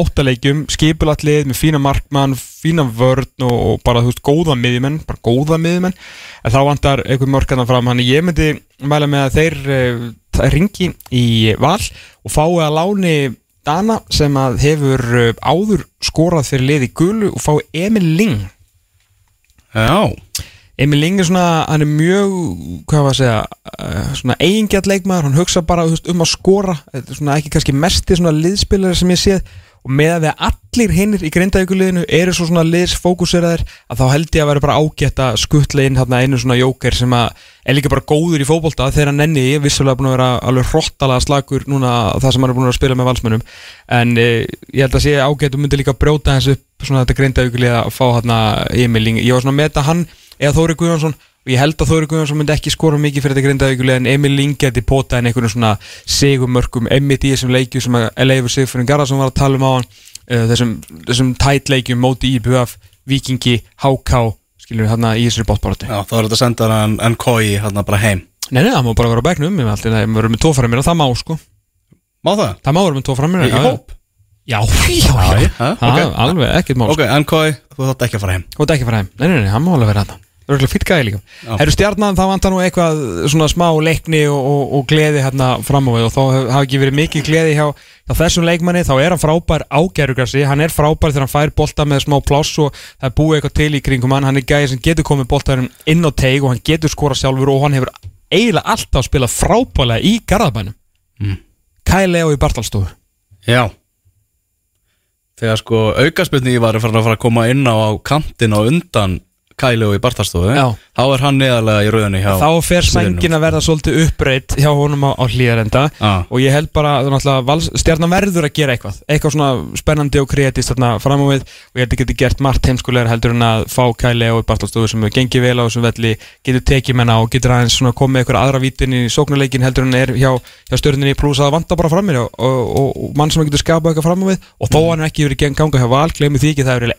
áttaleikjum skipulat lið með fína markmann fína vörn og, og bara þú veist góða miðjumenn, bara góða miðjumenn. En þá vantar einhver mörk að fram. Hann ég myndi mæla með að þeir uh, ringi í val og fái að láni Dana sem að hefur uh, áður skorað fyrir lið í gulu og fái Emil Ling Já, Emil Ling er svona, hann er mjög hvað var að segja, uh, svona eigingjart leikmaður, hann hugsa bara um að skora. Þetta er svona ekki kannski mesti svona liðspilari sem ég séð. Og með að við allir hinnir í grindavíkuliðinu eru svo svona liðsfókuseraðir að þá held ég að vera bara ágætt að skuttla inn hérna einu svona jóker sem að er líka bara góður í fótbolta. Þegar hann nenni ég vissulega búin að vera alveg hrottalega slagur núna það sem hann er búin að spila með valsmönnum. En e, ég held að sé ágætt og myndi líka brjóta þessu upp svona þetta grindavíkulið að fá hérna Emil Ling ég var svona að meta hann eða Þóri Guðjónsson og ég held að Þóri Guðjónsson myndi ekki skora mikið fyrir þetta grindavíkulega en Emil Ling geti pota en einhvern svona sigumörkum emmitt í þessum leikju sem að Leifur Sigfurinn Garðarsson var að tala um á hann þessum, þessum tætt leikjum móti IBF, Vikingi, HK skilur við hérna í þessari bóttbáratu já þá er þetta að senda hann en kói hérna bara heim Nei, nei, það má bara vera á bekknum við verður með tófæra mér og það má sko Má það? það má vera með tófæra mér Í hóp? Já, já, já, Ha, já, ok. alveg, ekkert má Ok, en kói, þú þátt ekki að fara heim. Þú ert ekki að fara heim, nei, nei, nei, hann má alveg vera þetta Það er örgulega fýtt gæði líka. Herru stjarnan, þá vantar nú eitthvað svona smá leikni og, og, og gleði hérna fram á við og þá hafi ekki verið mikið gleði hjá, hjá þessum leikmanni, þá er hann frábær ágærugrassi, hann er frábær þegar hann fær bolta með smá pláss og það er búið eitthvað til í kringum hann, hann er gæði sem getur komið boltaðurinn inn á teig og hann getur skora sjálfur og hann hefur eiginlega alltaf spilað frábælega í garðabænum. Mm. Kyle Leo í Bartalstofu Já Þegar sko aukaspilni var að fara að koma inn á, kantin og undan Kæli og í Bartarstofu. Þá er hann neðarlega í rauðinni hjá þá fer sængin að verða svolítið uppbreytt hjá honum á, á hlýjarenda. Ah. og ég held bara að stjarnan verður að gera eitthvað. Eitthvað svona spennandi og kreatist þarna fram á við. Og ég held að geti gert margt heimskulegar heldur en að fá Kæli og Bartalstofu sem gengið vel á þessum velli getur tekið menna og getur aðeins svona komið eitthvað aðra vítin í sóknarleikin heldur en er hjá, hjá stjörninni pluss að vanta bara fram mér og, og, og, mann sem getur skapað eitthvað fram á við. Og þó hann er ekki verið ganga hjá val glemur því ekki að það er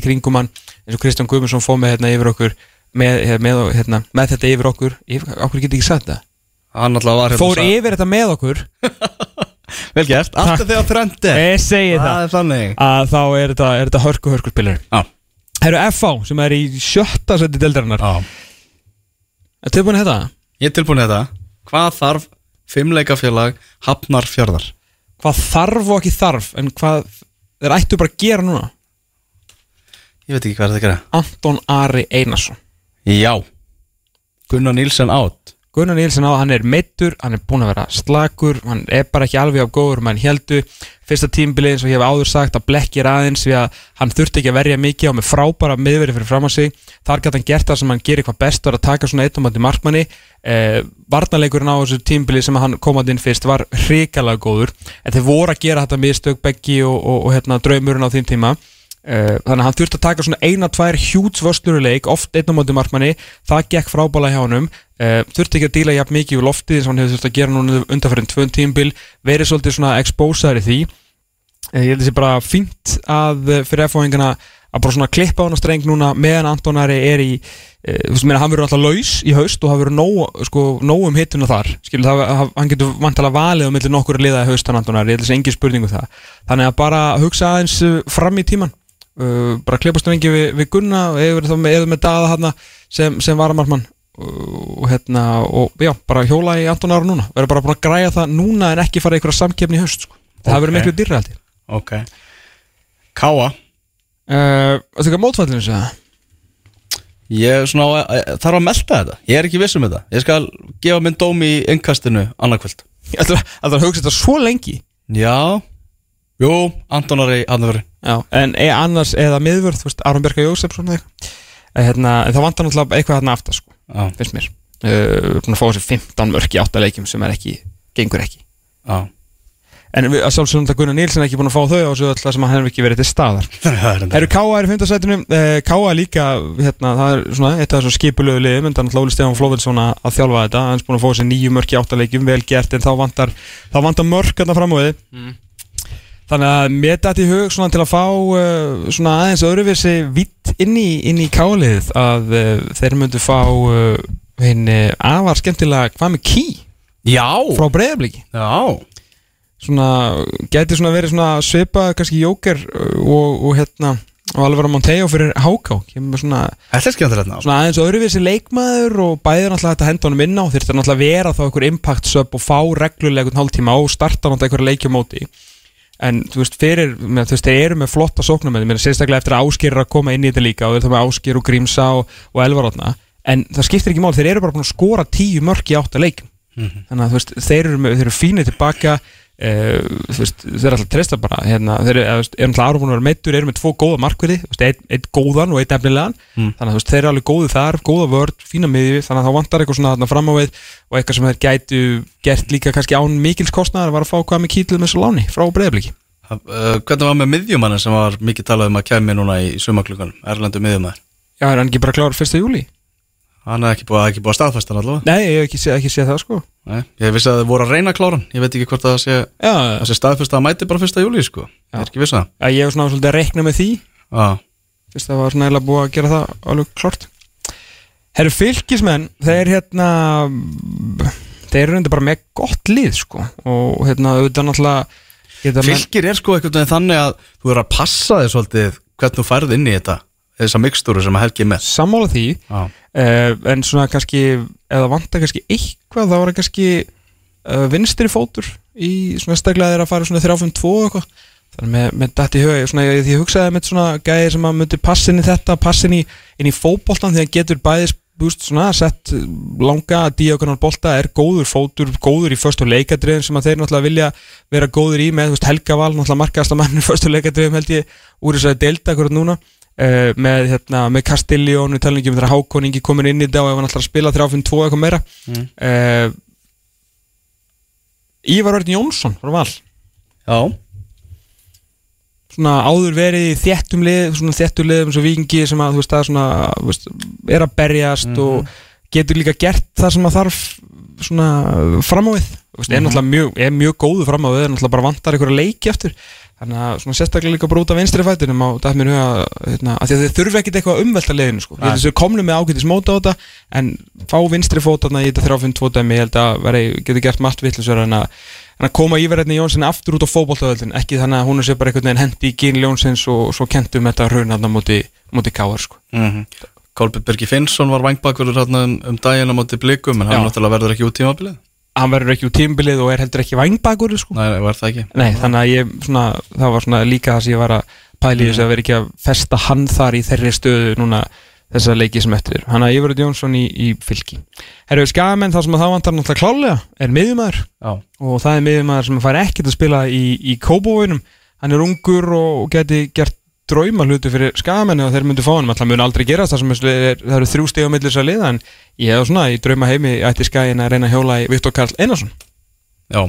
í kringum hann eins og Kristján Guðmundsson fóð með hérna yfir okkur með, með, hérna, með þetta yfir okkur. Yfir, okkur getur ekki sagt það? Hérna fór sa- yfir þetta með okkur. Vel gert, alltaf þegar trendi ég segi Það það. að þá er þetta, er þetta hörku hörku spilari Já. Það eru FH sem er í sjötta seti deildarinnar. Já. Er tilbúin þetta? Ég er tilbúin þetta Hvað þarf fimmleikafélag hafnar fjörðar? Hvað þarf og ekki þarf en hvað þeir ættu bara að gera núna Ég veit ekki hvað er þetta að gera. Anton Ari Einarsson. Já. Gunnar Nílsen átt Gunnar Nílsen á, hann er meittur, hann er búinn að vera slakur, hann er bara ekki alveg á góður mann heldu, fyrsta tímbilið eins og ég hef áður sagt að blekkir aðeins við að hann þurfti ekki að verja mikið á með frábæra miðveri fyrir fram að sig, þar gæti hann gert það sem hann gerir hvað best var að taka svona eittumandi markmanni. Eh, varnarleikurinn á þessu tímbilið sem hann komað inn fyrst var hrikalega góður, en þeir voru að gera þetta mistök Beggi og, og, og hérna, draumurinn á þeim tíma þannig að hann þurfti að taka svona eina, tvær hjúts vörsluruleik, oft einn á móti markmanni. Það gekk frábæla hjá honum. Uh, þurfti ekki að díla jafn mikið úr loftið og hann hefur þurfti að gera núna undanfærin tvön tímbil verið svolítið svona exposaður í því. Uh, ég held þessi bara fínt að fyrir F-fóðingana að bara svona klippa á hann á streng núna meðan Antonari er í þú veist hann verður alltaf laus í haust og það verður nóg, sko, nóg um hittuna þar. Skilur það, hann getur vantala valið á milli nokkur liða í haust hann Antonari, ég held þessi engin spurningu það. Þannig að bara hugsa aðeins fram í tíman uh, bara klippast lengi við, við Gunna og eða þá með, með Daða hana, sem, sem varamarmann og hérna og já, bara hjóla í Anton Ára núna. Verður bara búin að græja það núna en ekki fara í einhverja samkeppni í haust sko. það Ok. verður miklu dýrra held ég. Ok. Káa uh, Þetta er ekki mótfællinu það? Ég er svona, á- eh, þarf að melta þetta. Ég er ekki viss um þetta. Ég skal gefa minn dóm í innkastinu annarkvöld Ég ætla ætla að hugsa þetta svo lengi? Já Jú, Antonari Hafnarfjörður Já, en e, annars eða miðvörð, þú veist, Aron Björka Jósefsson Eh, hérna, en það vantar náttúrulega eitthvað þarna aftar sko, Já, finnst mér. Uh, búin að fá þessi 15 mörk í 8 leikjum sem er ekki, gengur ekki. Já. En við, að sjálfsögum þetta Gunnar Nílsen er ekki búin að fá þau á þessu öll sem hann hefur ekki verið til staðar. Það er Herru Káa er í fundasætinu uh, Káa líka, hérna, það er svona eitt af þessum skipulegu liðum, en þannig Lóli Stefán Flóvilsson að að þjálfa þetta, hann er búin að fá þessi nýju mörk í áttaleikjum, vel gert, en þá vantar þá vantar mörk hérna fram á við Þannig að mér dætti í hug svona til að fá uh, svona aðeins öðruvísi vitt inn í, inn í kálið að uh, þeir myndu fá uh, henni afar skemmtilega hvað með ký Já, frá breyðabliki já. Svona, gæti svona verið svona svipa kannski jóker og, og hérna og alveg vera Monteo fyrir Háká svona, svona aðeins öðruvísi leikmaður og bæðir náttúrulega þetta henda honum inn á þurfti náttúrulega að vera þá einhver impact sub og fá reglulega einhvern hálftíma og starta náttúrulega einhverja leikjumóti en þú veist fyrir, með, þú veist þeir eru með flotta sóknum með þeim, sérstaklega eftir að áskýr er að koma inn í þetta líka og þeir þá með áskýr og grímsa og, og elvarótna en það skiptir ekki mál, þeir eru bara búin að skora tíu mörk í átta leikum þannig að þú veist, þeir eru, með, þeir eru fínir tilbaka þú veist, þeir alltaf treysta bara hérna, þeir eru, alltaf búin að vera meittur eru með tvo góða markverði, þú veist, einn ein góðan og einn efnilegan, Mm. þannig að þú veist, þeir eru alveg góðu þar, góða vörd, fína miðju þannig að þá vantar eitthvað svona þarna fram á við og eitthvað sem þeir gætu gert líka kannski án mikils kostnaðar var að fá hvað með kýtlið með svo láni frá breyðabliki uh, Hvernig var með miðjumannin sem var mikið talað um að kæmi núna í sumaklukkanum Erlendu miðjumæður Já, er hann ekki bara klár 1. júli? Hann er ekki búið, ekki búið að staðfesta hann allavega. Nei, ég hef ekki, sé- ekki séð það sko. Nei, Ég vissi að þið voru að reyna að klára hann. Ég veit ekki hvort að það sé, Já, það sé staðfesta að mæti bara 1. júli sko. Ég er ekki viss að að ég hef svona svolítið að reikna með því. Það fyrst það var svona eiginlega búið að gera það alveg klart Herru fylgismenn þeir hérna þeir eru reynda bara með gott lið sko. Og hérna auðvitað náttúrulega Fylgir er sko veginn þannig að þú er að passa þig svolítið í þessa mikstúru sem að helgi með. Sammála því Já, uh, en svona kannski eða vantar kannski eitthvað þá var það kannski uh, vinstri fótur í svona steglega þeir að fara svona 3-5-2 og eitthvað. Þannig með, með dætt í huga svona, ég, ég hugsaði með svona gæði sem að myndi passin í þetta, passin í, inn í fótboltan því að getur bæðis búst svona sett langa díokonar bolta er góður fótur, góður í förstu leikadriðum sem að þeir náttúrulega vilja vera góður í með, þú veist, Helga Val náttúrulega markaðast að manni förstu leikadriðum held ég úr þess að delta akkurat núna uh, með, hérna, með Castiglion við talum ekki um þegar Hákoningi komin inn í þetta og ef hann ætlar að spila 3-5-2 eitthvað meira Mm. uh, Ívar Örn Jónsson frá Val já, svona áður verið í þéttum lið svona þéttum liðum svo vikingi sem að þú veist það er svona veist, er að berjast Mhm. og getur líka gert það sem að þarf svona fram á við þú veist, er Mhm. náttúrulega mjög, er mjög góðu fram á við er náttúrulega bara vantar einhverja leiki eftir þannig að svona sérstaklega líka bara út af vinstri fætinum á huga hérna, að því að þeir þurfi ekkit eitthvað að umvelta liðinu sko. ég held að þessu komnu með ágætis móta á þetta en fá vinstri fótarna í þetta 3-5-2 dæmi ég held að veri, getur gert margt vittlisverð en að að koma Íverðinni Jónsson aftur út á fótboltaöldin ekki þannig að hún er sér bara einhvern veginn hendi í gín Ljónsins og svo kentum þetta raunarna móti, móti káar sko. mm Kolbjörn Birgi Finnsson var vangbakur hérna um, um daginn á móti blikum en hann Já. náttúrulega verður ekki út tímabilið hann verður ekki úr tímbilið og er heldur ekki vangbakur sko. Nei, var það ekki Nei, þannig að ég svona, það var svona líka það sem ég var að pæla í þess að vera ekki að festa hann þar í þeirri stöðu núna þessa leiki sem eftir. Hann að Íverður Jónsson í, í fylki. Herru, skamenn það sem að það vantar náttúrulega klálega er miðjumæður og það er miðjumæður sem fær ekkert að spila í, í kóbóinum. Hann er ungur og geti gert drauma hluti fyrir skamenni og þeir myndu fá hann alltaf mun aldrei gerast það sem er, það eru þrjú stig á millis að liða en ég hef svona í drauma heimi ætti skæin að reyna hjóla í Viktor Karl Einarsson. Já.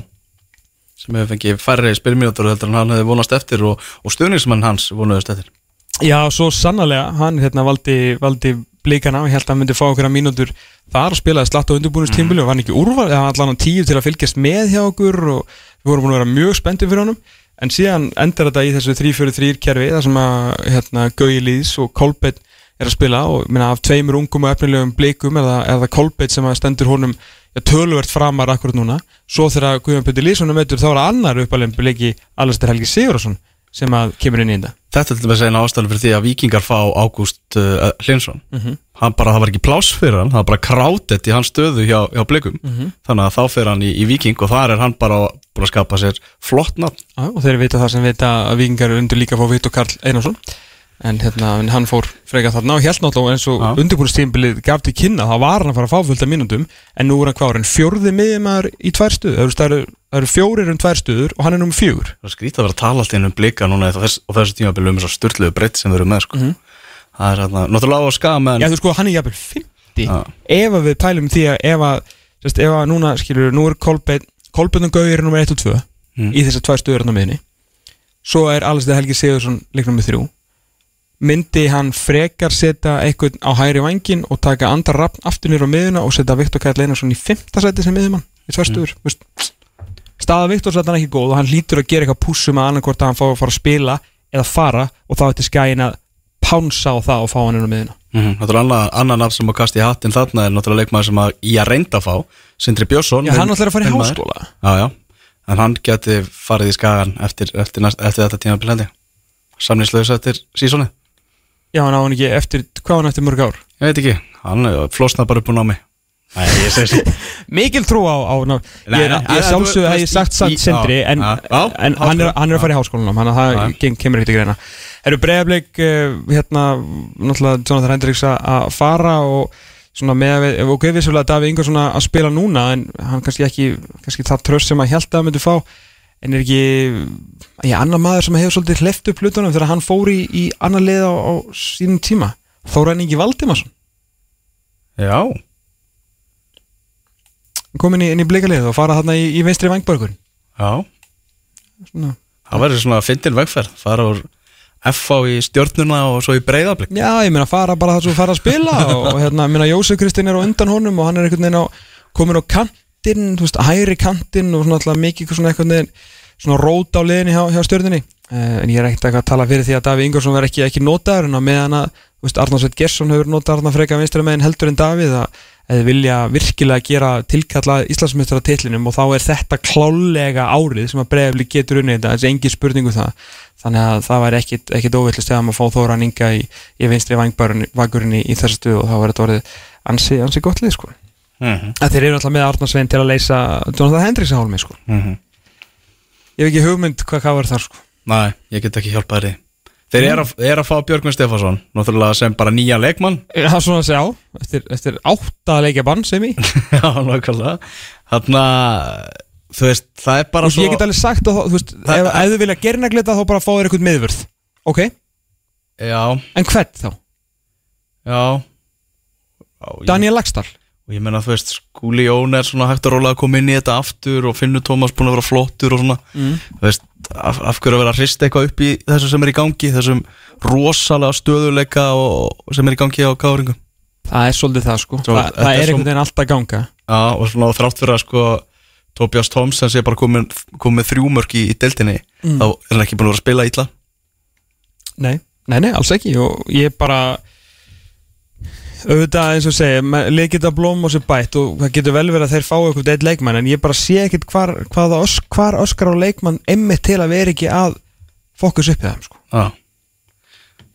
Sem hefur fengið færri spilmínútur heldur en hann hefði vonast eftir og, og stuðningsmann hans vonuðust eftir. Já, svo sannarlega, hann hérna valdi, valdi blíkana ég held að hann myndi fá okkur að mínútur þar spilaði slatt á undirbúinustímbili og var ekki úrval, eða allan á tíu til að fylgjast með hjá okkur og við vorum búin að vera mjög spenntið fyrir honum en síðan endar þetta í þessu 3-4-3 kerfi þar sem að hérna, Gauji Lýðs og Kolbett er að spila og minna, af tveimur ungum og efnilegum blíkum er það, það Kolbett sem stendur honum ja, töluvert framar akkurat núna. Svo þegar Guðjón Petur Lýðssonum veitur þá er annar uppalinn blíki Alistair Helgi Sigurðarsson sem að kemur inn í þetta? Þetta er til dæmis eina ástæðan fyrir því að vikingar fá Ágúst uh, Hlinsson Mhm. hann bara, það var ekki pláss fyrir hann það var bara krátett í hans stöðu hjá, hjá blikum. Mhm. þannig að þá fyrir hann í, í viking og þar er hann bara búin að skapa sér flott nafn. Já, og þeir vita það sem vita að vikingar eru undir líka að fá Viktor Karl Einarsson en hérna, hann fór freka þarna og held náttúrulega eins og Já. undirbúinustímbilið gaf til kynna, þá var hann að fara að fá fullt af mínútum en nú er hann hvað, hann fjórði miðjumæður í tvær stuður, það eru, eru, fjórir um tvær stuður og hann er nummer fjögur það er skrítið að vera að tala alltaf inn um blika núna á þess, og þessu tímabili um þess að styrluðu breytt sem við erum með sko. Mhm. það er hérna, náttúrulega á að skama Já, en þú sko, hann er jafnvel 50 Já. ef við pælum því að ef að, sérst, ef að núna, skilur, nú er Kolbeinn Kolbeinn og Gauir nummer 1 og 2 Mm. miðinni svo er Alistair Helgi Sigursson líknum með þrjú myndi hann frekar setja eitthvað á hægri vangin og taka andra rappn aftur nýra á miðuna og setja Viktor Kæll Einarsson í fymta seti sem miðjumann í tvær stuður mm. staða Viktors er ekki góð og hann lítur að gera eitthvað pússu með annarkvort að hann fá að fara að spila eða fara og þá ætti skæin að pánsa á það og fá hann inn á miðuna Mm -hmm. Náttúrulega annar nafn sem að kasta í hattinn þarna er náttúrulega leikmaður sem að ég að reynda að fá Sindri Björnsson Já, hann ætlar að fara í Já, hann í á hann ekki eftir, hvað á hann eftir mörg ár? Ég veit ekki, hann eh, flosnaði bara upp úr námi. Mikil trú á, á ná, ég, nei, ég sjálfsögðu að ég sagt í- samt í- sindri en, já, já, en hann, er, hann er að fara í háskólanum. þannig að það kemur ekkert ekki reyna Eru bregðarbleik hérna, náttúrulega Jonathan Hendricks að- fara og svona með og við vissulega Davíð Ingar svona að spila núna en hann kannski ekki, kannski það tröst sem að held að hann myndi fá en er ekki ég, annar maður sem hefur svolítið hleft upp hlutunum þegar hann fór í, í annar lið á, á sínum tíma Þóra en ekki Valdimarsson. Já, komin í, inn í blikalið og fara þarna í, í vinstri vangbörgur já. Svona. Það verður svona fyndin vegferð Fara úr FH í stjórnuna og svo í breyðablík Já, ég meina fara bara það sem fara að spila og, og hérna, ég meina Jósef Kristinn er á undan honum og hann er einhvern veginn á komin á kantinn, þú veist, hægri kantinn og svona alltaf mikið svona einhvern veginn svona rót á liðinni hjá, hjá stjórninni uh, en ég er ekkert eitthvað að tala fyrir því að Davíð Ingvarsson verð ekki, ekki notaður en á meðan að, Arnánsveit Gersson hefur notað Arná freka vinstra meginn heldur en Davíð að eða vilja virkilega gera tilkalla Íslandsmeistara titlinum og þá er þetta klálega árið sem að bregðarli getur unnið þetta, þessi engi spurningu það þannig að það væri ekkit, ekkit óvillist eða maður fá Þóran Inga í, í vinstri vangurinn í, í þessu stuð og þá verður þetta orðið ansi, ansi gott lið sko. Mm -hmm. að þeir eru alltaf með Arnar Svein til að leysa Jonathan Hendricks að hálmi sko. ég hef ekki hugmynd hvað hvað verður þar sko. Nei, ég get ekki hjálpað þér Þeir eru að, er að fá Björgvin Stefánsson Náttúrulega sem bara nýja leikmann. Það er svona að segja á eftir, eftir átta leikja bann sem ég. Já, nákvæmlega. Þarna, þú veist, það er bara og ég get alveg sagt að þú veist, Það- ef, ef þau vilja gernaglita þá bara fá þér eitthvað miðvörð. Ok, Já, en hvert þá? já, já Daniel Lagstall Og ég menna, þú veist, Skúli Jón er svona hægt að róla að koma inn í þetta aftur Og Finnur Tómas búin að vera flottur og svona. Mm. Þú veist, af, af hverju að vera að hrista eitthvað upp í þessu sem er í gangi Þessum rosalega stöðuleika og, sem er í gangi á káringum það er svolítið það sko. Svo, Þa, það er er einhvern veginn alltaf ganga. Já, og svona þrátt fyrir að sko Tobias Thompson sé bara komið, komið þrjúmörk í, í deltinni Mm. Þá er hann ekki búin að vera að spila illa. Nei, nei, nei, alls ekki. Og ég bara auðvitað eins og segja leið geta blóm og sér bætt og það getur vel verið að þeir fá eitthvað eitt leikmann en ég bara sé ekkit hvar, ösk, hvar öskar á leikmann emmitt til að vera ekki að fókus upp í þeim sko. Já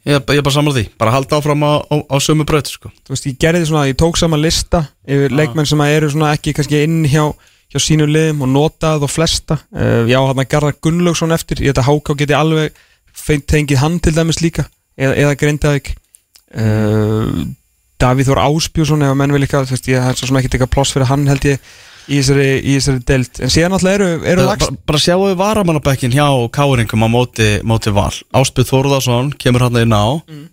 Ég, ég bara samla því, bara halda áfram á, á, á sömu braut sko. veist, ég gerði svona, ég tók saman lista yfir leikmenn sem að eru svona ekki inn hjá, hjá sínu liðum og notað og flesta uh, já, hann að Garðar Gunnlaugsson eftir ég þetta háká geti alveg feint tengið hann til dæmis líka, eða, eða Grindavík uh, Davíð Þór Áspjússon ef að menn vil líka, þú veist, ég hef svo sem ekki tekað ploss fyrir hann held ég í þessari, í þessari delt en síðan alltaf eru, eru lagst bara, bara sjáu við varamannabekkin hjá káringum á móti, móti val. Áspið Þórðarsson kemur hann inn á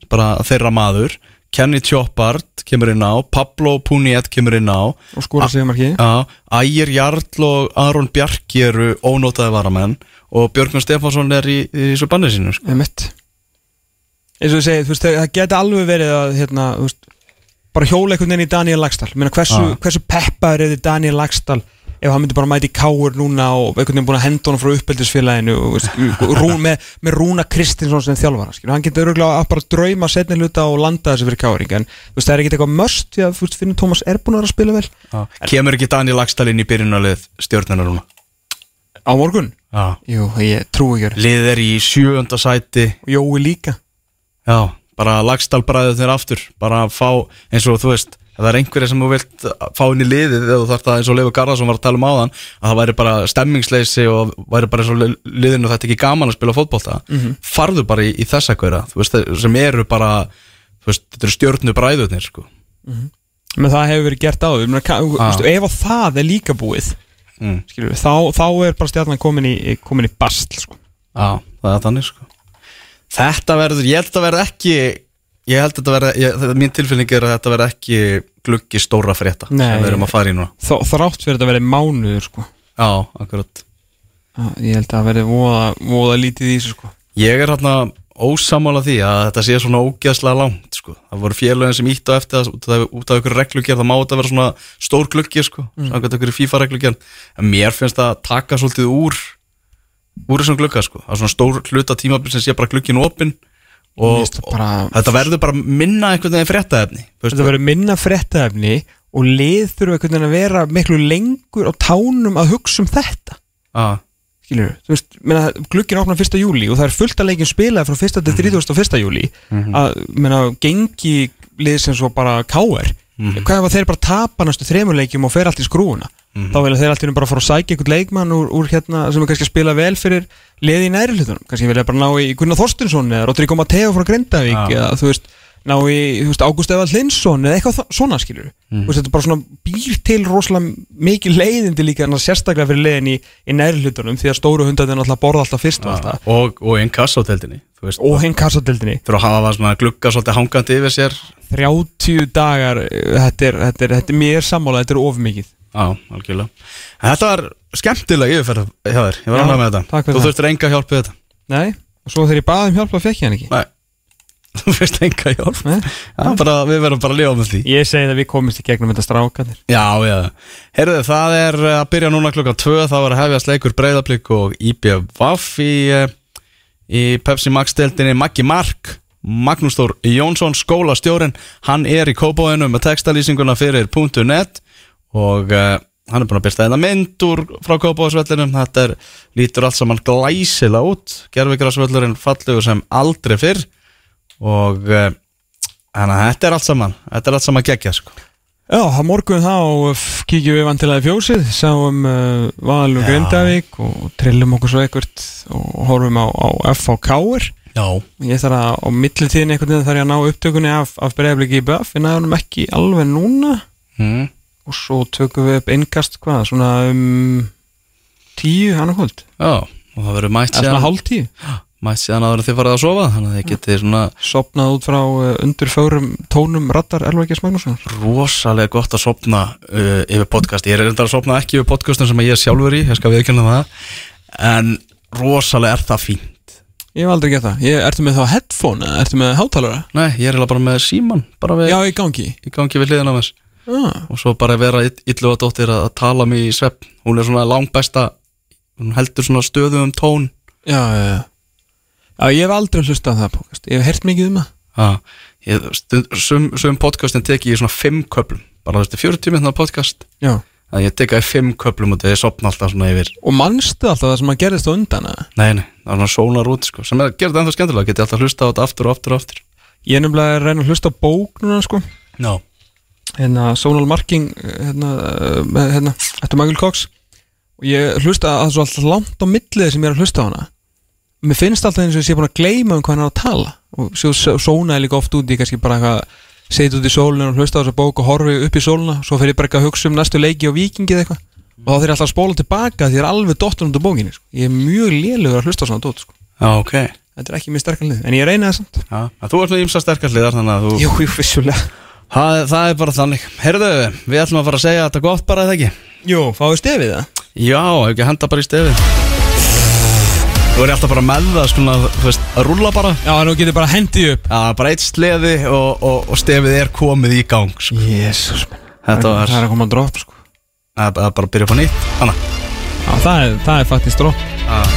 bara þeirra maður. Kenny Choppard kemur inn á Pablo Puniet kemur inn á. Og skora sig ekki Já, Ægir Jarl og Aron Bjarki eru ónótaði varamenn. Og Björgvin Stefánsson er í, í þessu bannið sínu sko. Eins og ég segi, þú veist, það geti alveg verið að hérna, þú veist, bara hjóla einhvern veginn í Daniel Lagstall hversu, Ah. hversu peppaður er þið Daniel Lagstall ef hann myndi bara mæti káur núna og einhvern veginn búin að henda honum frá uppeldisfélaginu og, veist, rú, með, með Rúna Kristinsson sem þjálfara skilur. hann getur örgulega að bara drauma setni hluta og landa þessi fyrir káring en veist, það er ekkert eitthvað mörst því að Finnur Tómas er búin að spila vel Kemur ekki Daniel Lagstall inn í byrjunarlið stjórnunar núna? á morgun Já. Jú, ég trúi ekki. Lið er í sjöönda sæti Jói líka Já, bara Lagstall bræðið þeir aftur bara að fá, eins og þú veist það er einhverja sem þú vilt fá inn í liðið eða þú þarf það eins og Leifur Garðarsson var að tala um áðan að það væri bara stemmingsleysi og væri bara eins og li- liðinu þetta ekki gaman að spila fótbolta farðu bara í, í þessa hverja sem eru bara veist, þetta eru stjórnu bræðurnir sko. menn það hefur verið gert þú Ah. ef að það er líka búið mm. skilur, þá, þá er bara stjarnan komin í, komin í bastl sko. Já, það er þannig sko. Þetta verður, ég held að þetta verður ekki ég held að þetta verður, mín tilfinning er að þetta verður ekki gluggi stóra frétta Nei. sem við erum að fara í núna Þó, þrátt fyrir þetta verið mánuður sko. Já, akkurat Ah, ég held að það verið voða, voða lítið í þessu sko. Ég er hérna ósamála því að þetta sé svona ógeðslega langt sko. það voru félögin sem ítt á eftir það út af, ykkur reglugjörð, það má þetta vera svona stór gluggi sko, mm. samkvæmt ykkur FIFA reglugjörð en mér finnst það að taka svolítið úr úr þessum glugga sko, það er svona stór hluta tímabil sem sé bara gluggin opinn og, það og bara- þetta verður bara minna einhvern veginn veist, Þetta verður minna fréttaefni og lið þurfa einhvern veginn að vera miklu lengur á tánum að hugsa um þetta. Að, skilur þú glugginn opnar 1. júli og það er fullt að leikjum spilað frá 1. til 31. júli að, meina, gengi lið sem svo bara káir hvað ef að þeir bara tapa næstu þremur leikjum og fer allt í skrúuna þá vilja þeir alltaf bara fara að sækja einhvern leikmann úr, úr hérna sem er kannski að spila vel fyrir liði í næri hlutunum, kannski vilja bara ná í Gunnar Þorstinsson eða Rodrigo Mateo frá Grindavík Já. eða þú veist ná í Ágúst Eval Linsson eða eitthvað svona skilur mm. veist, þetta er bara svona býr til rosalega mikið leiðindi líka en sérstaklega fyrir leiðin í, í næri hlutunum því að stóru hundarnir náttúrulega borða alltaf fyrst og alltaf. og, og einn kassáteldinni og hinn kassadeldinni þurfa að hafa svona glugga svolítið hangandi yfir sér. 30 dagar eh, þetta er, þetta er, þetta er mér sammála, þetta er of mikið Já, algjörlega. Þetta var skemmtilega yfirferð hjá þér, ég var Já, ánægð með þetta. takk fyrir Þú það. þurftir enga hjálp við þetta. Nei, og svo þegar ég baði um hjálp að fekk ég hann ekki. Nei, þú fyrst enga hjálp. Já, bara, við verðum bara að lifa með því. Ég segi það við komumst í gegnum þetta strákanir Já, já. Herðu, það er að byrja núna klukkan 2 Það var að hefjast leikur breyðablík og IBVF í, uh, í Pepsi Max deildinni. Maggi Mark Magnús Þór Jónsson, skólastjórin Hann er í kópáinu með textalýsinguna fyrir .net og uh, hann er búin að byrsta einna mynd úr frá kópáðsvellinum þetta er, lítur allt saman glæsilega út. Gerfigrasvöllurinn fallegur sem aldrei fyrr. Og uh, þannig að þetta er allt saman þetta er allt saman geggja sko. Já, það morgun þá f- kíkjum við vantilega í fjósið sáum uh, Val og. Grindavík og trillum okkur svo ekkert og horfum á, á FHK-er Já, Ég þarf að á millitíðin einhvern veginn þarf ég að ná upptökunni af, af breyfliki í BF en það er ekki alveg núna. Mm. Og svo tökum við upp innkast hvað, svona um tíu hann og kvöld Já, og það verður mætt eða svona síðan hálf tíu mætt síðan en þið farið að sofa þannig að þið getið svona sopnað út frá undir fögrum tónum rattar Elvækis Magnússon rosalega gott að sopna uh, yfir podcast, ég er reyndar að sopna ekki yfir podcastum sem ég er sjálfur í, ég skal viðkynna það. En rosalega er það fínt. Ég hef aldrei gert það, ég, ertu með þá headphone eða ertu með hátalara? Nei, ég er bara með síman bara við, Já, í gangi. Í gangi við hliðina á þess ah. og svo bara vera illu að dóttir að, tala mig í svepp hún er svona langbesta hún heldur svona stöðum tón. Já, já, já. Já, ég hef aldrei hlustað á það podcast. Ég hef heyrt mikið um það. Sum podcastin teki ég í svona fimm köplum bara þú veist, 40 minna podcast. Já. Að ég teka í fimm köplum og þegar ég sopna alltaf svona yfir. Og manstu alltaf það sem að gerðist á undan? Nei, nei, það er svona sónar út sko sem er þetta ennþá skemmtilega, geti alltaf hlusta á þetta aftur og aftur og aftur. Ég er nefnilega að reyna að hlusta á bók núna sko. Já, Hérna, Sonal Marking Hérna, með, hérna Þetta Michael Cox. Og ég hlusta að það er svo alltaf langt á millið sem ég er að hlusta á hana. Mér finnst alltaf eins og ég sé búin að gleyma um hvað hann er að tala. Og svo sónaði líka oft út í kannski bara eitthvað Setja út í sólinu og hlusta á þessa bók og horfi upp í sóluna Svo fer ég bara ekki að hugsa um næstu leiki og vikingið eitthvað. Og þá þeir alltaf að spóla tilbaka því ég er alveg dottur á bókinni sko. Ég er mjög lélugur að hlusta á svona dót sko. já, ok. Þetta er ekki mjög sterkar lið En ég reyna það samt. Já, að Þú ert með ímsa sterkar hliðar þannig að þú Jú, jú, vissulega það, það er bara þannig. Herðu, við ætlum að fara að segja þetta gott bara eða ekki? Jú, fáðu stefið það? Já, ef ekki að henda bara í stefið. Þú er alltaf bara með það svona, þú veist, að rúlla bara. Já, nú getur bara hendið upp. Já, bara eitt sleði og, og, og stefið er komið í gang sko. Jésús Þetta var Það er að koma að dropp sko. Að, að bara byrja upp á nýtt Þannig Já, það er, það er faktist dropp. Að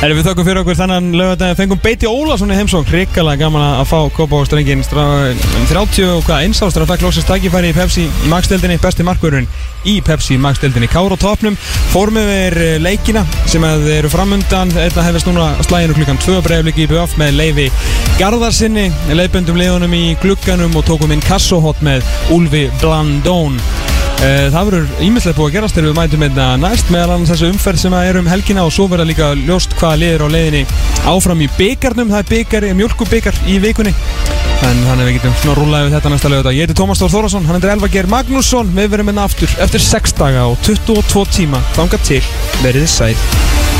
Erum við þökkum fyrir okkur þannan lögadaginn Fengum Beiti Ólason í heimsókn. Ríkala gaman að fá Kópa á strengin 30 og hvað einsástur að fæk lóksast tækifæri í Pepsi Max-deldinni Besti markvörun í Pepsi Max-deldinni Kára á topnum Fórmið er leikina sem eru framundan. Þetta hefist núna slæginu klukkan 2 breyfliki í BF með leifi Garðarsinni Leifböndum leiðunum í glugganum og tókum inn kassohot með Úlfi Blandón. Eh, Það verður ímyndilegt búið að gerast þegar við mætum einna næst meðal annars þessu umferð sem er um helgina og svo verða líka ljóst hvaða liður á leiðinni áfram í byggarnum, það er byggar, mjölkubyggar í vikunni en þannig að við getum svona rúlega við þetta næsta lögða. Ég heiti Tómas Þór Þórasson, hann heitir Elva Geir Magnússon, við verum einna aftur eftir 6 daga og 22 tíma, þanga til, verið þið sæl.